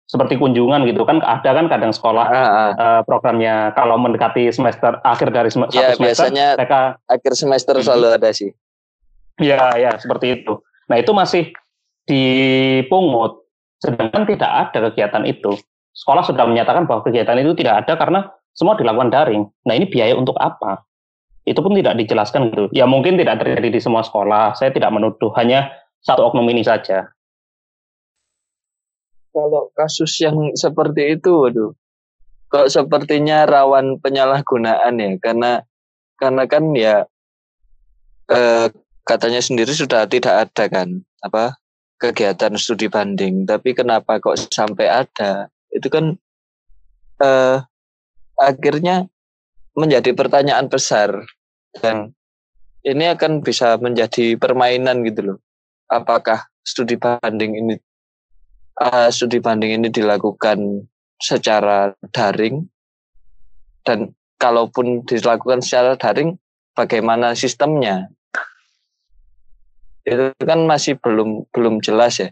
Seperti kunjungan gitu kan ada kan kadang sekolah ah, ah. Uh, programnya kalau mendekati semester akhir dari sem ya, satu semester biasanya mereka akhir semester selalu ada sih. Ya, ya seperti itu. Nah, itu masih dipungut sedangkan tidak ada kegiatan itu sekolah sudah menyatakan bahwa kegiatan itu tidak ada karena semua dilakukan daring. Nah ini biaya untuk apa? Itu pun tidak dijelaskan gitu. Ya mungkin tidak terjadi di semua sekolah. Saya tidak menuduh, hanya satu oknum ini saja. Kalau kasus yang seperti itu, waduh, kok sepertinya rawan penyalahgunaan ya, karena karena kan ya eh, katanya sendiri sudah tidak ada kan apa kegiatan studi banding, tapi kenapa kok sampai ada? Itu kan eh, akhirnya menjadi pertanyaan besar dan ini akan bisa menjadi permainan gitu loh. Apakah studi banding ini uh, studi banding ini dilakukan secara daring dan kalaupun dilakukan secara daring bagaimana sistemnya itu kan masih belum belum jelas ya.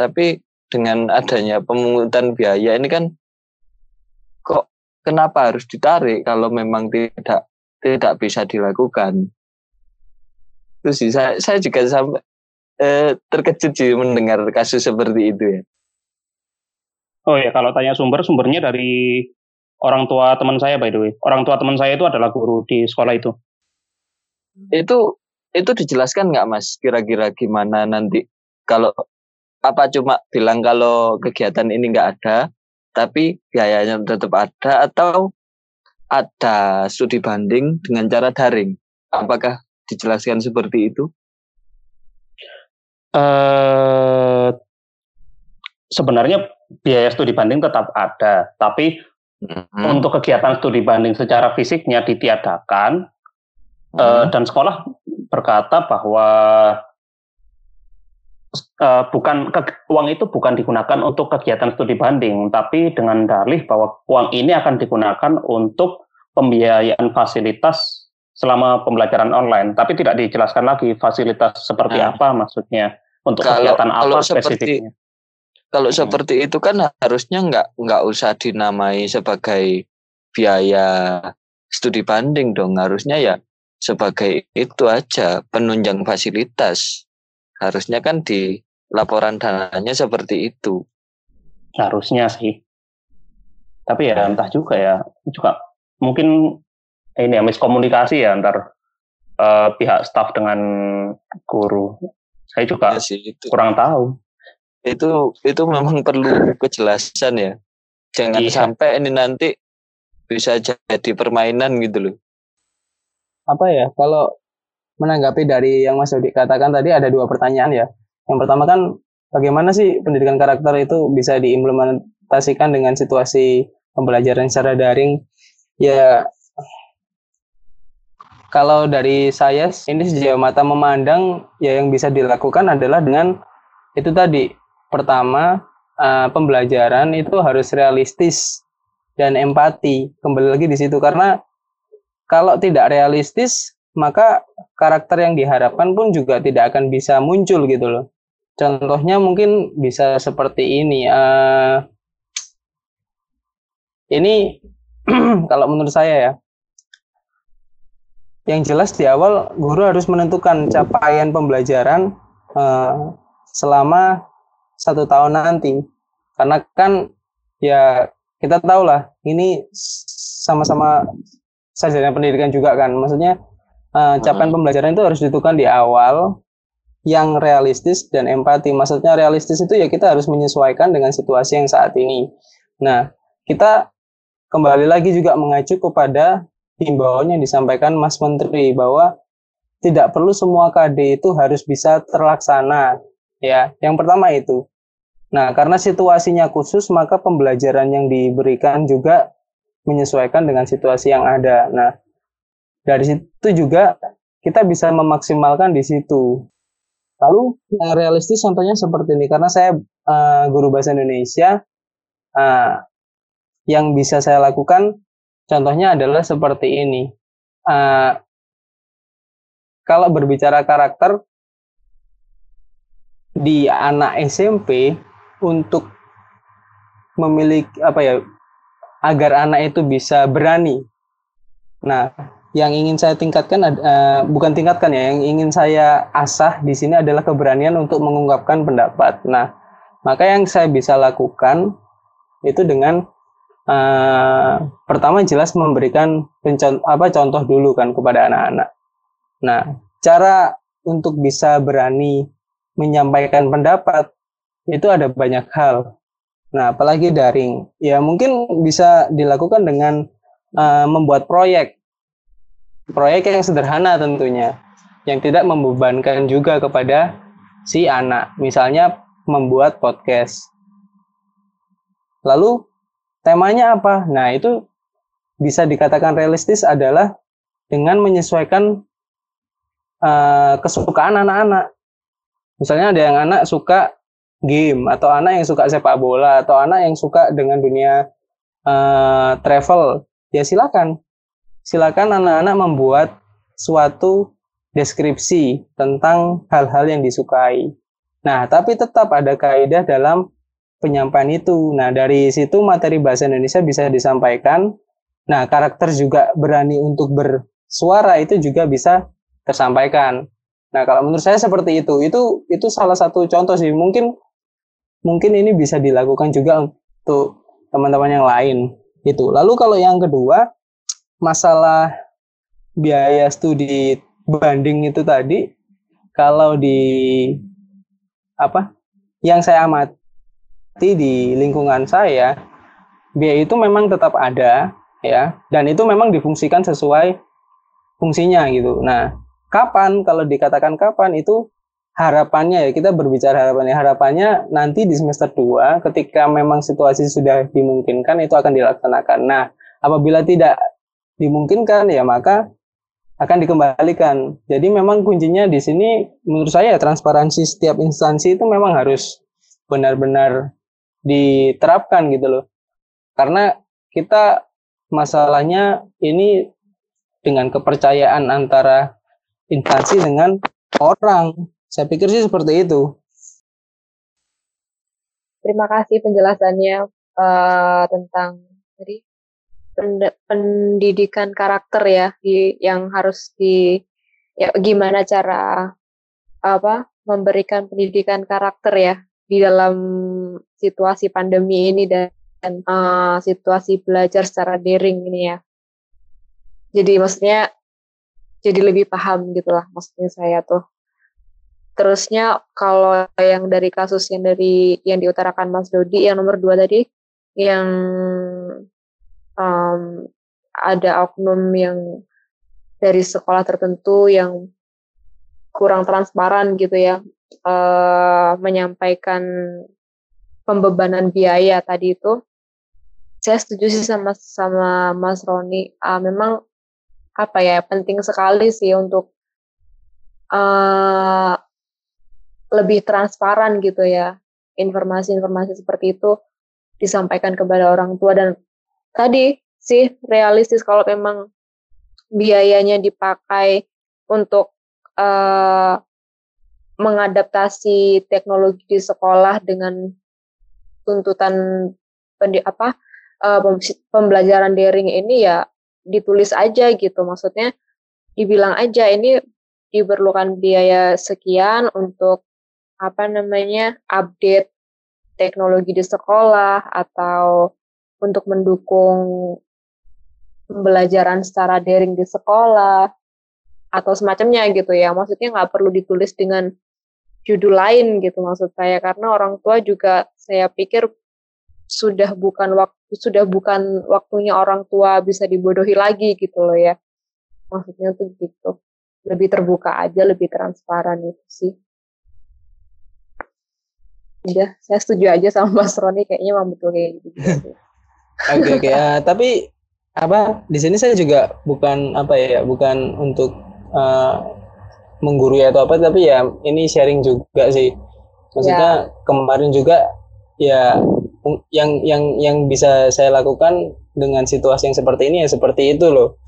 Tapi dengan adanya pemungutan biaya ini kan kok kenapa harus ditarik kalau memang tidak tidak bisa dilakukan? Terus saya saya juga sampai eh, terkejut sih mendengar kasus seperti itu ya. Oh ya kalau tanya sumber sumbernya dari orang tua teman saya by the way. Orang tua teman saya itu adalah guru di sekolah itu. Itu itu dijelaskan nggak mas kira-kira gimana nanti kalau apa cuma bilang kalau kegiatan ini nggak ada tapi biayanya tetap ada atau ada studi banding dengan cara daring apakah dijelaskan seperti itu uh, sebenarnya biaya studi banding tetap ada tapi hmm. untuk kegiatan studi banding secara fisiknya ditiadakan hmm. uh, dan sekolah berkata bahwa uh, bukan ke, uang itu bukan digunakan untuk kegiatan studi banding, tapi dengan dalih bahwa uang ini akan digunakan untuk pembiayaan fasilitas selama pembelajaran online. Tapi tidak dijelaskan lagi fasilitas seperti nah, apa maksudnya untuk kalau, kegiatan apa kalau spesifiknya. Seperti, kalau hmm. seperti itu kan harusnya nggak nggak usah dinamai sebagai biaya studi banding dong. Harusnya ya sebagai itu aja penunjang fasilitas. Harusnya kan di laporan dananya seperti itu. Harusnya sih. Tapi ya entah juga ya, juga mungkin ini ya miskomunikasi ya antar uh, pihak staf dengan guru. Saya juga ya sih, itu. kurang tahu. Itu itu memang perlu kejelasan ya. Jangan iya. sampai ini nanti bisa jadi permainan gitu loh apa ya kalau menanggapi dari yang Mas Dodi katakan tadi ada dua pertanyaan ya. Yang pertama kan bagaimana sih pendidikan karakter itu bisa diimplementasikan dengan situasi pembelajaran secara daring? Ya kalau dari saya ini sejauh mata memandang ya yang bisa dilakukan adalah dengan itu tadi pertama uh, pembelajaran itu harus realistis dan empati kembali lagi di situ karena kalau tidak realistis, maka karakter yang diharapkan pun juga tidak akan bisa muncul gitu loh. Contohnya mungkin bisa seperti ini. Uh, ini kalau menurut saya ya, yang jelas di awal guru harus menentukan capaian pembelajaran uh, selama satu tahun nanti. Karena kan ya kita tahu lah ini sama-sama sarjana pendidikan juga kan. Maksudnya uh, capaian pembelajaran itu harus ditentukan di awal yang realistis dan empati. Maksudnya realistis itu ya kita harus menyesuaikan dengan situasi yang saat ini. Nah, kita kembali lagi juga mengacu kepada himbauan yang disampaikan Mas Menteri bahwa tidak perlu semua KD itu harus bisa terlaksana. Ya, yang pertama itu. Nah, karena situasinya khusus, maka pembelajaran yang diberikan juga menyesuaikan dengan situasi yang ada. Nah, dari situ juga kita bisa memaksimalkan di situ. Lalu yang realistis contohnya seperti ini karena saya uh, guru bahasa Indonesia uh, yang bisa saya lakukan contohnya adalah seperti ini. Uh, kalau berbicara karakter di anak SMP untuk memiliki apa ya agar anak itu bisa berani. Nah, yang ingin saya tingkatkan uh, bukan tingkatkan ya, yang ingin saya asah di sini adalah keberanian untuk mengungkapkan pendapat. Nah, maka yang saya bisa lakukan itu dengan uh, pertama jelas memberikan apa contoh dulu kan kepada anak-anak. Nah, cara untuk bisa berani menyampaikan pendapat itu ada banyak hal. Nah, apalagi daring, ya mungkin bisa dilakukan dengan uh, membuat proyek, proyek yang sederhana tentunya, yang tidak membebankan juga kepada si anak. Misalnya membuat podcast. Lalu temanya apa? Nah, itu bisa dikatakan realistis adalah dengan menyesuaikan uh, kesukaan anak-anak. Misalnya ada yang anak suka game atau anak yang suka sepak bola atau anak yang suka dengan dunia uh, travel, ya silakan. Silakan anak-anak membuat suatu deskripsi tentang hal-hal yang disukai. Nah, tapi tetap ada kaidah dalam penyampaian itu. Nah, dari situ materi bahasa Indonesia bisa disampaikan. Nah, karakter juga berani untuk bersuara itu juga bisa tersampaikan. Nah, kalau menurut saya seperti itu. Itu itu salah satu contoh sih. Mungkin mungkin ini bisa dilakukan juga untuk teman-teman yang lain itu. Lalu kalau yang kedua, masalah biaya studi banding itu tadi kalau di apa? Yang saya amati di lingkungan saya, biaya itu memang tetap ada ya dan itu memang difungsikan sesuai fungsinya gitu. Nah, kapan kalau dikatakan kapan itu harapannya ya kita berbicara harapannya harapannya nanti di semester 2 ketika memang situasi sudah dimungkinkan itu akan dilaksanakan. Nah, apabila tidak dimungkinkan ya maka akan dikembalikan. Jadi memang kuncinya di sini menurut saya transparansi setiap instansi itu memang harus benar-benar diterapkan gitu loh. Karena kita masalahnya ini dengan kepercayaan antara instansi dengan orang. Saya pikir sih seperti itu. Terima kasih penjelasannya uh, tentang jadi pendidikan karakter ya di, yang harus di ya gimana cara apa memberikan pendidikan karakter ya di dalam situasi pandemi ini dan, dan uh, situasi belajar secara daring ini ya. Jadi maksudnya jadi lebih paham gitulah maksudnya saya tuh. Terusnya kalau yang dari kasus yang dari yang diutarakan Mas Dodi yang nomor dua tadi yang um, ada oknum yang dari sekolah tertentu yang kurang transparan gitu ya uh, menyampaikan pembebanan biaya tadi itu saya setuju sih sama sama Mas Roni. Uh, memang apa ya penting sekali sih untuk uh, lebih transparan gitu ya informasi-informasi seperti itu disampaikan kepada orang tua. Dan tadi sih realistis kalau memang biayanya dipakai untuk uh, mengadaptasi teknologi di sekolah dengan tuntutan pendi apa uh, pembelajaran daring ini ya ditulis aja gitu. Maksudnya dibilang aja ini diperlukan biaya sekian untuk apa namanya update teknologi di sekolah atau untuk mendukung pembelajaran secara daring di sekolah atau semacamnya gitu ya. Maksudnya nggak perlu ditulis dengan judul lain gitu maksud saya. Karena orang tua juga saya pikir sudah bukan waktu sudah bukan waktunya orang tua bisa dibodohi lagi gitu loh ya. Maksudnya tuh gitu. Lebih terbuka aja lebih transparan itu sih udah saya setuju aja sama Mas Roni kayaknya memang betul kayak gitu oke oke okay, uh, tapi apa di sini saya juga bukan apa ya bukan untuk uh, menggurui atau apa tapi ya ini sharing juga sih maksudnya ya. kemarin juga ya yang yang yang bisa saya lakukan dengan situasi yang seperti ini ya seperti itu loh.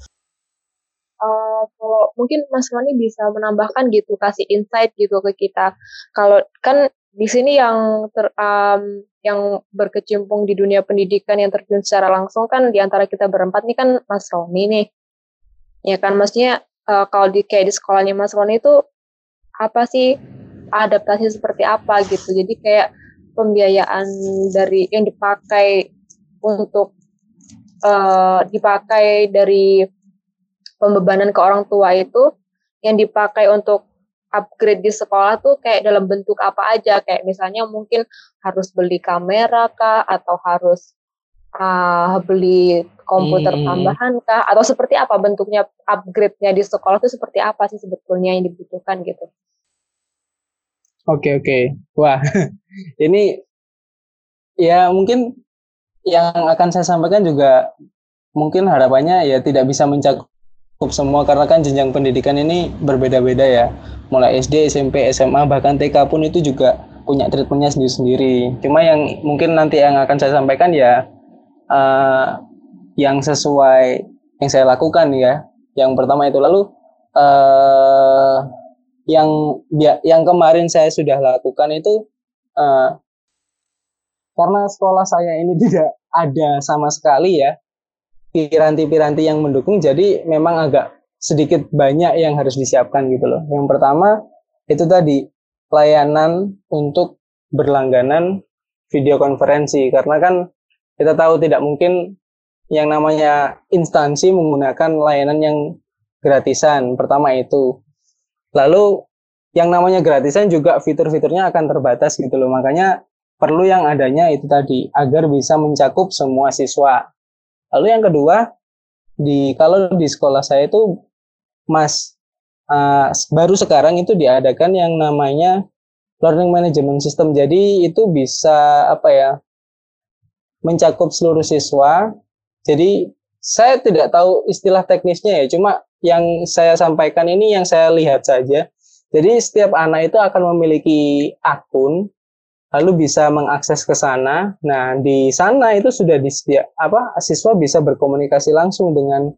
Uh, kalau mungkin Mas Roni bisa menambahkan gitu kasih insight gitu ke kita. Kalau kan di sini yang ter, um, yang berkecimpung di dunia pendidikan yang terjun secara langsung kan di antara kita berempat nih kan Mas Roni nih. Ya kan maksudnya uh, kalau di kayak di sekolahnya Mas Roni itu apa sih adaptasi seperti apa gitu. Jadi kayak pembiayaan dari yang dipakai untuk uh, dipakai dari pembebanan ke orang tua itu yang dipakai untuk upgrade di sekolah tuh kayak dalam bentuk apa aja kayak misalnya mungkin harus beli kamera kah atau harus uh, beli komputer hmm. tambahan kah atau seperti apa bentuknya upgrade-nya di sekolah itu seperti apa sih sebetulnya yang dibutuhkan gitu Oke oke. Wah, ini ya mungkin yang akan saya sampaikan juga mungkin harapannya ya tidak bisa mencakup semua karena kan jenjang pendidikan ini berbeda-beda ya. Mulai SD, SMP, SMA bahkan TK pun itu juga punya treatmentnya sendiri-sendiri. Cuma yang mungkin nanti yang akan saya sampaikan ya uh, yang sesuai yang saya lakukan ya. Yang pertama itu lalu uh, yang yang kemarin saya sudah lakukan itu uh, karena sekolah saya ini tidak ada sama sekali ya piranti-piranti yang mendukung jadi memang agak sedikit banyak yang harus disiapkan gitu loh. Yang pertama itu tadi layanan untuk berlangganan video konferensi karena kan kita tahu tidak mungkin yang namanya instansi menggunakan layanan yang gratisan. Pertama itu. Lalu yang namanya gratisan juga fitur-fiturnya akan terbatas gitu loh. Makanya perlu yang adanya itu tadi agar bisa mencakup semua siswa. Lalu yang kedua, di kalau di sekolah saya itu Mas uh, baru sekarang itu diadakan yang namanya learning management system. Jadi itu bisa apa ya? mencakup seluruh siswa. Jadi saya tidak tahu istilah teknisnya ya, cuma yang saya sampaikan ini yang saya lihat saja. Jadi setiap anak itu akan memiliki akun, lalu bisa mengakses ke sana. Nah di sana itu sudah disediakan apa siswa bisa berkomunikasi langsung dengan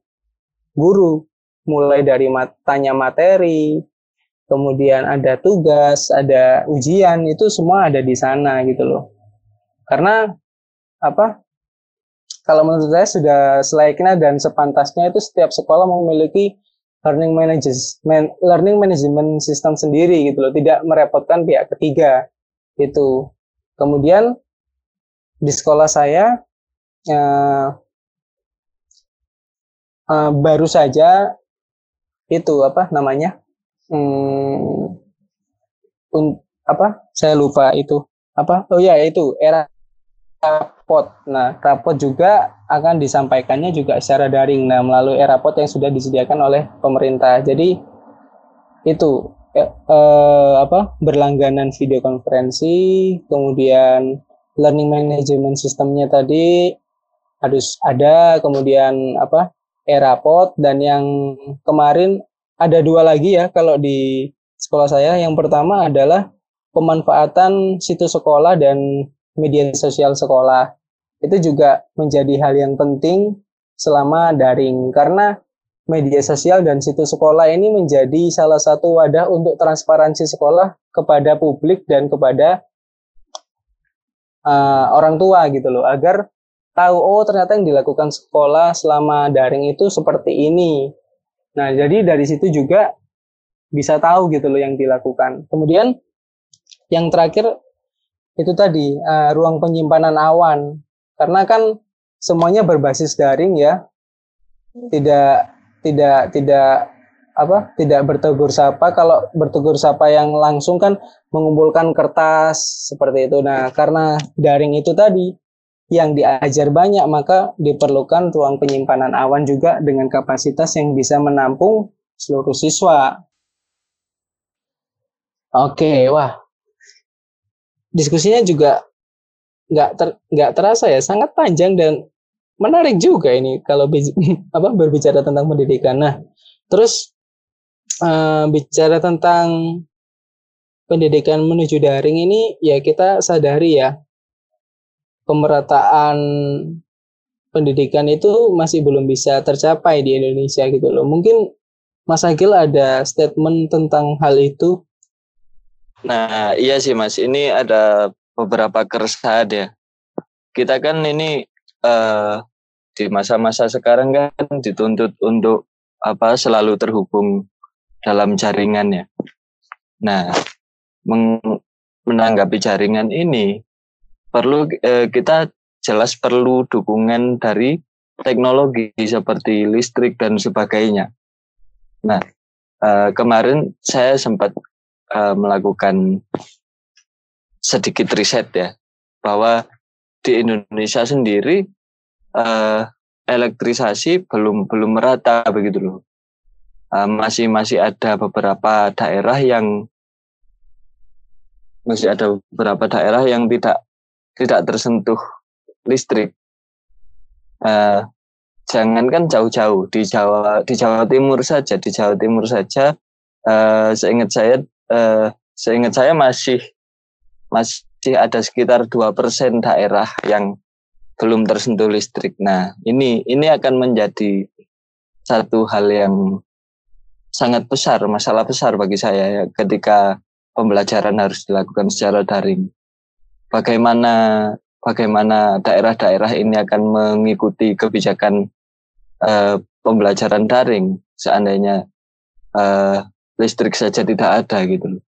guru, mulai dari mat tanya materi, kemudian ada tugas, ada ujian itu semua ada di sana gitu loh. Karena apa kalau menurut saya sudah selayaknya dan sepantasnya itu setiap sekolah memiliki learning management learning management system sendiri gitu loh, tidak merepotkan pihak ketiga itu. Kemudian di sekolah saya uh, uh, baru saja itu apa namanya hmm, un, apa saya lupa itu apa oh ya itu era rapot. Nah, rapot juga akan disampaikannya juga secara daring nah melalui rapot yang sudah disediakan oleh pemerintah. Jadi itu eh, eh, apa berlangganan video konferensi, kemudian learning management sistemnya tadi harus ada, kemudian apa e-rapot dan yang kemarin ada dua lagi ya kalau di sekolah saya. Yang pertama adalah pemanfaatan situs sekolah dan media sosial sekolah itu juga menjadi hal yang penting selama daring karena media sosial dan situs sekolah ini menjadi salah satu wadah untuk transparansi sekolah kepada publik dan kepada uh, orang tua gitu loh agar tahu oh ternyata yang dilakukan sekolah selama daring itu seperti ini. Nah, jadi dari situ juga bisa tahu gitu loh yang dilakukan. Kemudian yang terakhir itu tadi uh, ruang penyimpanan awan karena kan semuanya berbasis daring ya tidak tidak tidak apa tidak bertegur sapa. Kalau bertegur sapa yang langsung kan mengumpulkan kertas seperti itu. Nah karena daring itu tadi yang diajar banyak maka diperlukan ruang penyimpanan awan juga dengan kapasitas yang bisa menampung seluruh siswa. Oke wah. Diskusinya juga nggak ter, nggak terasa ya sangat panjang dan menarik juga ini kalau apa berbicara tentang pendidikan. Nah, terus uh, bicara tentang pendidikan menuju daring ini ya kita sadari ya pemerataan pendidikan itu masih belum bisa tercapai di Indonesia gitu loh. Mungkin Mas Agil ada statement tentang hal itu Nah, iya sih Mas, ini ada beberapa keresahan ya. Kita kan ini uh, di masa-masa sekarang kan dituntut untuk apa selalu terhubung dalam jaringan ya. Nah, menanggapi jaringan ini perlu uh, kita jelas perlu dukungan dari teknologi seperti listrik dan sebagainya. Nah, uh, kemarin saya sempat uh, melakukan sedikit riset ya bahwa di Indonesia sendiri uh, elektrisasi belum belum merata begitu loh. Uh, masih masih ada beberapa daerah yang masih ada beberapa daerah yang tidak tidak tersentuh listrik. Uh, jangankan jauh-jauh di Jawa di Jawa Timur saja di Jawa Timur saja uh, seingat saya uh, seingat saya masih masih ada sekitar dua persen daerah yang belum tersentuh listrik. Nah, ini ini akan menjadi satu hal yang sangat besar, masalah besar bagi saya ya, ketika pembelajaran harus dilakukan secara daring. Bagaimana bagaimana daerah-daerah ini akan mengikuti kebijakan uh, pembelajaran daring seandainya uh, listrik saja tidak ada gitu.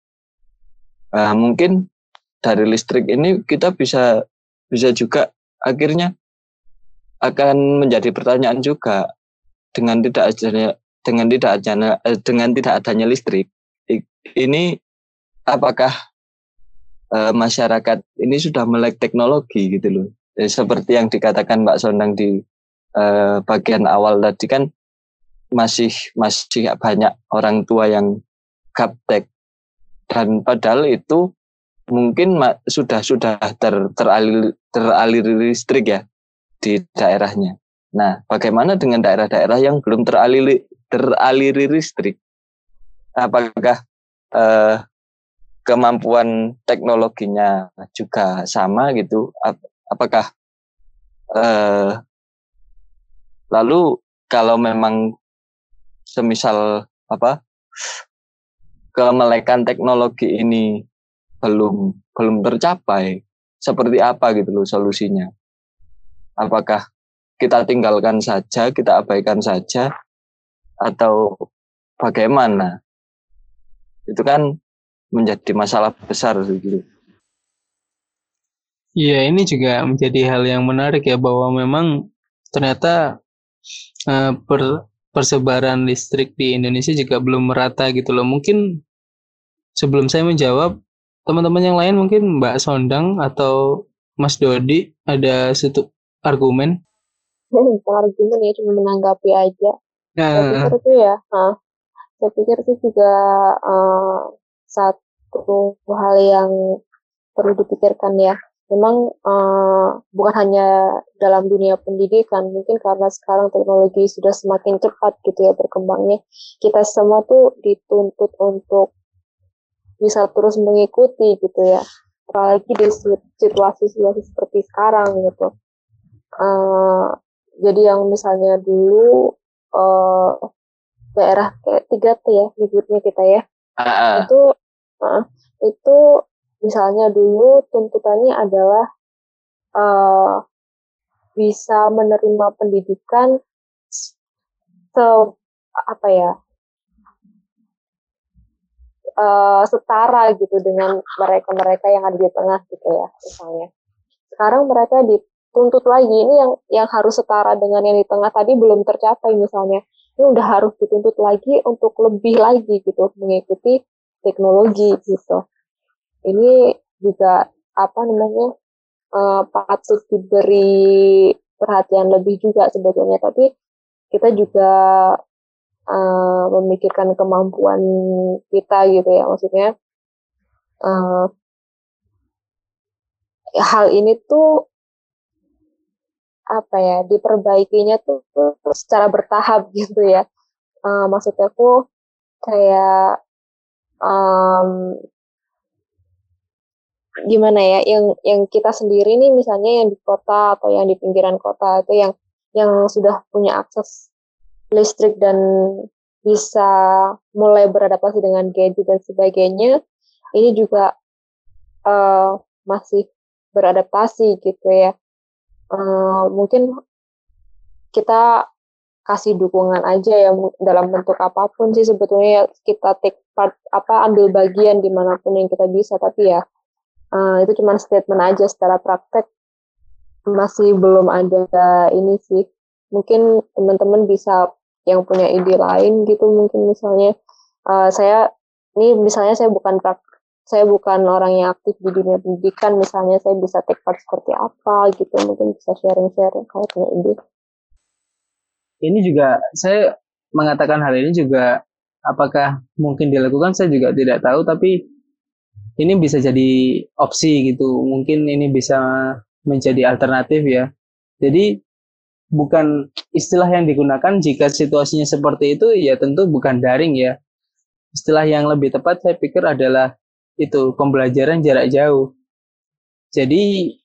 Uh, mungkin dari listrik ini kita bisa bisa juga akhirnya akan menjadi pertanyaan juga dengan tidak adanya dengan tidak adanya eh, dengan tidak adanya listrik ini apakah uh, masyarakat ini sudah melek teknologi gitu loh? Ya, seperti yang dikatakan Mbak Sondang di uh, bagian awal tadi kan masih masih banyak orang tua yang gaptek. Dan padahal itu mungkin sudah sudah ter, teralir teralir listrik ya di daerahnya. Nah, bagaimana dengan daerah-daerah yang belum teralir teraliri listrik? Apakah eh, kemampuan teknologinya juga sama gitu? Apakah eh, lalu kalau memang semisal apa kemelekan teknologi ini belum belum tercapai seperti apa gitu loh solusinya. Apakah kita tinggalkan saja kita abaikan saja atau bagaimana? Itu kan menjadi masalah besar gitu. Iya, ini juga menjadi hal yang menarik ya bahwa memang ternyata uh, per, persebaran listrik di Indonesia juga belum merata gitu loh. Mungkin sebelum saya menjawab, teman-teman yang lain mungkin Mbak Sondang atau Mas Dodi ada satu argumen? Bukan argumen ya, cuma menanggapi aja. Nah, saya pikir itu ya, nah, saya pikir itu juga uh, satu hal yang perlu dipikirkan ya. Memang uh, bukan hanya dalam dunia pendidikan, mungkin karena sekarang teknologi sudah semakin cepat gitu ya berkembangnya. Kita semua tuh dituntut untuk bisa terus mengikuti gitu ya. Apalagi di situasi-situasi seperti sekarang gitu. Uh, jadi yang misalnya dulu uh, daerah kayak tiga T ya nyebutnya kita ya. Uh, itu uh, itu misalnya dulu tuntutannya adalah uh, bisa menerima pendidikan se apa ya uh, setara gitu dengan mereka-mereka yang ada di tengah gitu ya misalnya. Sekarang mereka dituntut lagi ini yang yang harus setara dengan yang di tengah tadi belum tercapai misalnya. Ini udah harus dituntut lagi untuk lebih lagi gitu mengikuti teknologi gitu. Ini juga apa namanya uh, patut diberi perhatian lebih juga sebetulnya tapi kita juga uh, memikirkan kemampuan kita gitu ya maksudnya uh, hal ini tuh apa ya diperbaikinya tuh, tuh secara bertahap gitu ya. Uh, maksudnya aku kayak um, gimana ya yang yang kita sendiri nih misalnya yang di kota atau yang di pinggiran kota itu yang yang sudah punya akses listrik dan bisa mulai beradaptasi dengan gadget dan sebagainya, ini juga uh, masih beradaptasi gitu ya. Uh, mungkin kita kasih dukungan aja ya dalam bentuk apa pun sih sebetulnya kita take part apa ambil bagian di mana pun yang kita bisa tapi ya uh, itu cuma statement aja secara praktek masih belum ada ini sih. Mungkin teman-teman bisa yang punya ide lain gitu mungkin misalnya uh, saya ini misalnya saya bukan saya bukan orang yang aktif di dunia pendidikan misalnya saya bisa take part seperti apa gitu mungkin bisa sharing-sharing kalau punya ide. Ini juga saya mengatakan hal ini juga apakah mungkin dilakukan saya juga tidak tahu tapi ini bisa jadi opsi gitu mungkin ini bisa menjadi alternatif ya. Jadi bukan istilah yang digunakan jika situasinya seperti itu ya tentu bukan daring ya. Istilah yang lebih tepat saya pikir adalah itu pembelajaran jarak jauh. Jadi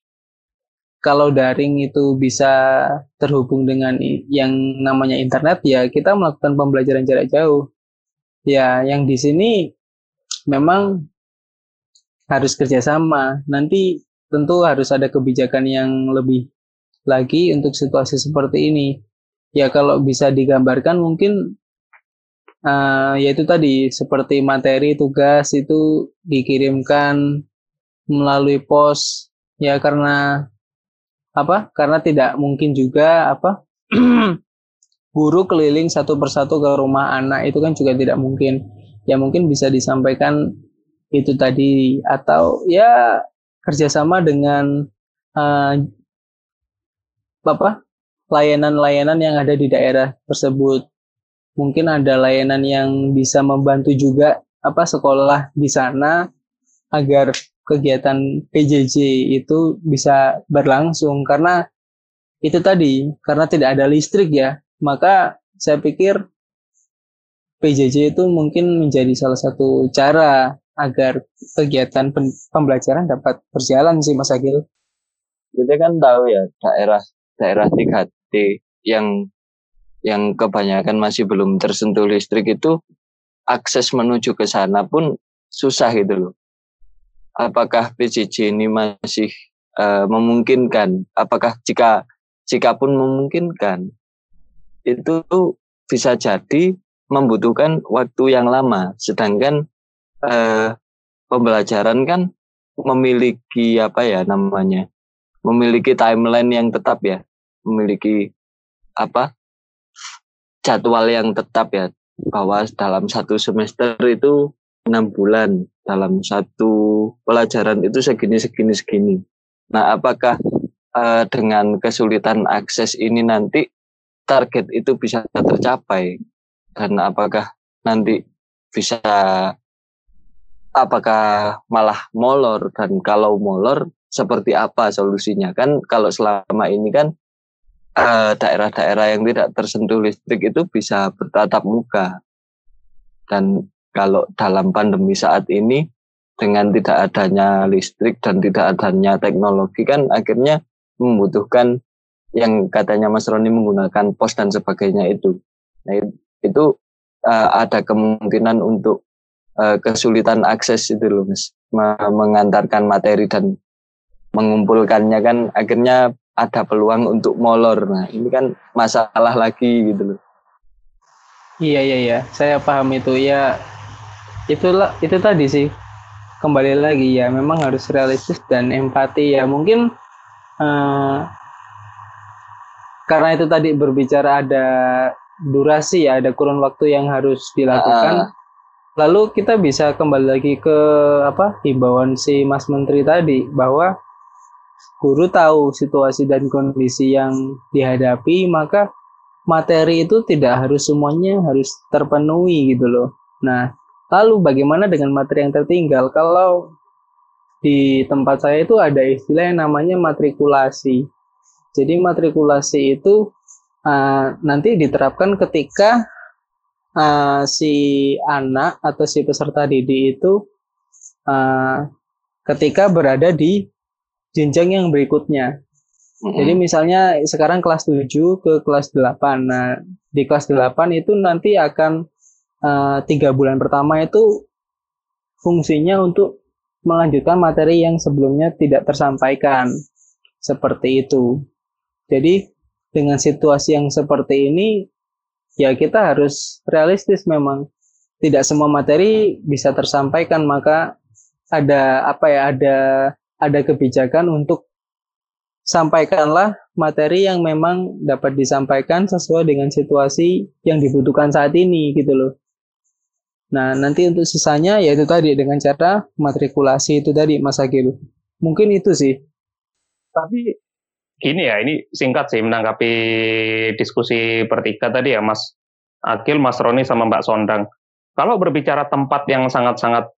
kalau daring itu bisa terhubung dengan yang namanya internet ya kita melakukan pembelajaran jarak jauh. Ya yang di sini memang harus kerjasama. Nanti tentu harus ada kebijakan yang lebih lagi untuk situasi seperti ini. Ya kalau bisa digambarkan mungkin uh, yaitu tadi seperti materi tugas itu dikirimkan melalui pos ya karena apa? Karena tidak mungkin juga apa guru keliling satu persatu ke rumah anak itu kan juga tidak mungkin. Ya mungkin bisa disampaikan itu tadi atau ya kerjasama dengan uh, apa layanan-layanan yang ada di daerah tersebut. Mungkin ada layanan yang bisa membantu juga apa sekolah di sana agar kegiatan PJJ itu bisa berlangsung karena itu tadi karena tidak ada listrik ya maka saya pikir PJJ itu mungkin menjadi salah satu cara agar kegiatan pembelajaran dapat berjalan sih Mas Agil. Kita kan tahu ya daerah daerah 3T yang yang kebanyakan masih belum tersentuh listrik itu akses menuju ke sana pun susah gitu loh. Apakah PJJ ini masih uh, memungkinkan? Apakah jika jika pun memungkinkan itu bisa jadi membutuhkan waktu yang lama. Sedangkan uh, pembelajaran kan memiliki apa ya namanya memiliki timeline yang tetap ya, memiliki apa jadwal yang tetap ya bahwa dalam satu semester itu enam bulan dalam satu pelajaran itu segini segini segini. Nah, apakah uh, dengan kesulitan akses ini nanti target itu bisa tercapai dan apakah nanti bisa apakah malah molor dan kalau molor seperti apa solusinya? Kan kalau selama ini kan eh, daerah-daerah yang tidak tersentuh listrik itu bisa bertatap muka. Dan kalau dalam pandemi saat ini dengan tidak adanya listrik dan tidak adanya teknologi kan akhirnya membutuhkan yang katanya Mas Roni menggunakan pos dan sebagainya itu. Nah, itu uh, ada kemungkinan untuk uh, kesulitan akses itu loh Mas, mengantarkan materi dan mengumpulkannya kan akhirnya ada peluang untuk molor. Nah, ini kan masalah lagi gitu loh. Iya iya iya, saya paham itu ya. Itulah itu tadi sih. Kembali lagi ya, memang harus realistis dan empati ya. Mungkin uh, karena itu tadi berbicara ada durasi ya, ada kurun waktu yang harus dilakukan. Uh. Lalu kita bisa kembali lagi ke apa himbauan si Mas Menteri tadi bahwa guru tahu situasi dan kondisi yang dihadapi, maka materi itu tidak harus semuanya harus terpenuhi gitu loh. Nah, lalu bagaimana dengan materi yang tertinggal? Kalau di tempat saya itu ada istilah yang namanya matrikulasi. Jadi matrikulasi itu uh, nanti diterapkan ketika uh, si anak atau si peserta didik itu uh, ketika berada di jenjang yang berikutnya. Mm-hmm. Jadi misalnya sekarang kelas 7 ke kelas 8. Nah, di kelas 8 itu nanti akan eh, tiga uh, bulan pertama itu fungsinya untuk melanjutkan materi yang sebelumnya tidak tersampaikan. Seperti itu. Jadi dengan situasi yang seperti ini ya kita harus realistis memang. Tidak semua materi bisa tersampaikan maka ada apa ya ada ada kebijakan untuk sampaikanlah materi yang memang dapat disampaikan sesuai dengan situasi yang dibutuhkan saat ini gitu loh. Nah, nanti untuk sisanya yaitu tadi dengan cara matrikulasi itu tadi Mas Agil. Mungkin itu sih. Tapi gini ya, ini singkat sih menanggapi diskusi bertiga tadi ya Mas Agil, Mas Roni sama Mbak Sondang. Kalau berbicara tempat yang sangat-sangat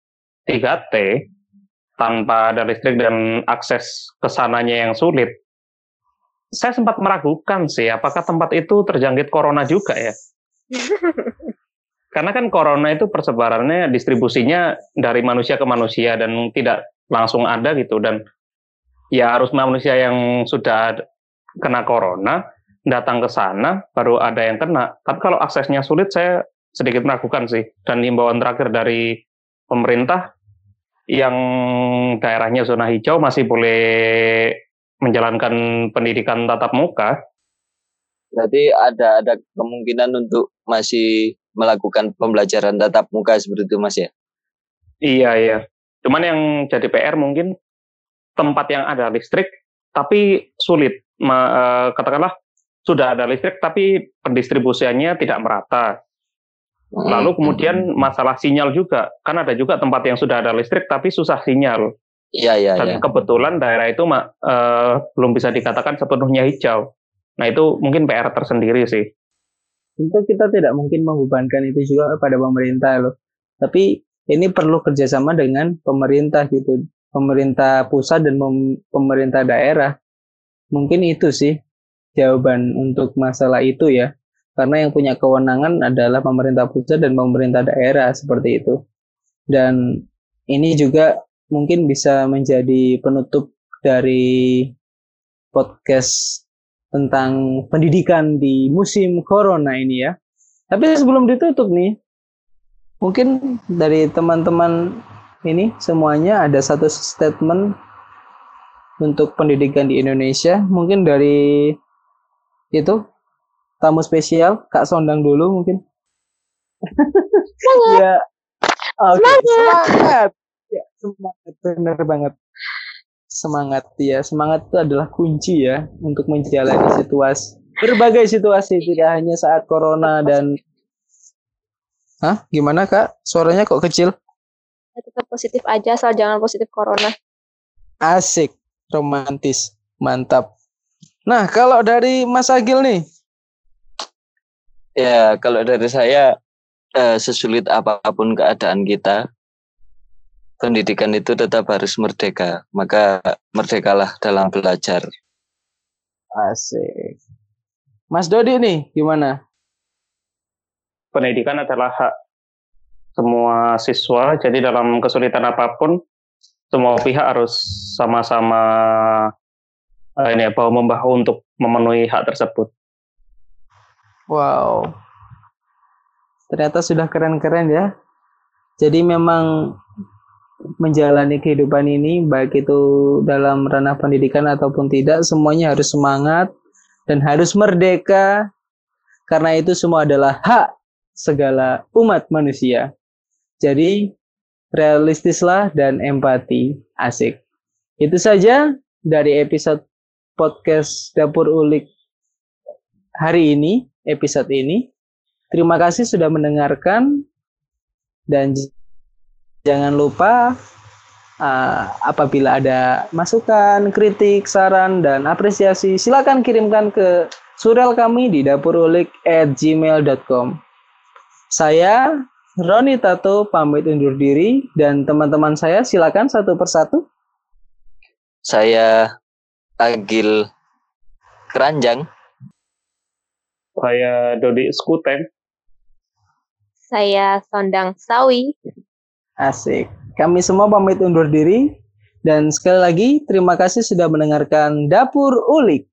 3T, tanpa ada listrik dan akses ke sananya yang sulit, saya sempat meragukan sih apakah tempat itu terjangkit corona juga ya. Karena kan corona itu persebarannya distribusinya dari manusia ke manusia dan tidak langsung ada gitu dan ya harus manusia yang sudah kena corona datang ke sana baru ada yang kena. Tapi kalau aksesnya sulit saya sedikit meragukan sih. Dan himbauan terakhir dari pemerintah yang daerahnya zona hijau masih boleh menjalankan pendidikan tatap muka. Jadi ada ada kemungkinan untuk masih melakukan pembelajaran tatap muka seperti itu Mas ya? Iya iya. Cuman yang jadi PR mungkin tempat yang ada listrik tapi sulit. Ma, uh, katakanlah sudah ada listrik tapi pendistribusiannya tidak merata. Lalu kemudian masalah sinyal juga, kan ada juga tempat yang sudah ada listrik tapi susah sinyal. Iya iya. Dan ya. kebetulan daerah itu uh, belum bisa dikatakan sepenuhnya hijau. Nah itu mungkin PR tersendiri sih. Tentu kita tidak mungkin membebankan itu juga pada pemerintah loh. Tapi ini perlu kerjasama dengan pemerintah gitu, pemerintah pusat dan pemerintah daerah. Mungkin itu sih jawaban untuk masalah itu ya karena yang punya kewenangan adalah pemerintah pusat dan pemerintah daerah seperti itu. Dan ini juga mungkin bisa menjadi penutup dari podcast tentang pendidikan di musim corona ini ya. Tapi sebelum ditutup nih, mungkin dari teman-teman ini semuanya ada satu statement untuk pendidikan di Indonesia. Mungkin dari itu tamu spesial Kak Sondang dulu mungkin. Semangat. ya. Okay. Semangat. Semangat. Ya, semangat benar banget. Semangat ya, semangat itu adalah kunci ya untuk menjalani situasi berbagai situasi tidak hanya saat corona dan Hah? Gimana kak? Suaranya kok kecil? Tetap positif aja, asal jangan positif corona. Asik, romantis, mantap. Nah, kalau dari Mas Agil nih, Ya, kalau dari saya eh, sesulit apa pun keadaan kita, pendidikan itu tetap harus merdeka. Maka merdekalah dalam belajar. Asik. Mas Dodi nih, gimana? Pendidikan adalah hak semua siswa, jadi dalam kesulitan apa pun, semua pihak harus sama-sama uh, ini bahu membahu untuk memenuhi hak tersebut. Wow. Ternyata sudah keren-keren ya. Jadi memang menjalani kehidupan ini baik itu dalam ranah pendidikan ataupun tidak semuanya harus semangat dan harus merdeka karena itu semua adalah hak segala umat manusia. Jadi realistislah dan empati. Asik. Itu saja dari episode podcast Dapur Ulik hari ini episode ini. Terima kasih sudah mendengarkan dan jangan lupa uh, apabila ada masukan, kritik, saran, dan apresiasi silakan kirimkan ke surel kami di dapurulik@gmail.com. Saya Roni Tato pamit undur diri dan teman-teman saya silakan satu persatu. Saya Agil Keranjang saya Dodi Skuteng. Saya Sondang Sawi. Asik. Kami semua pamit undur diri. Dan sekali lagi, terima kasih sudah mendengarkan Dapur Ulik.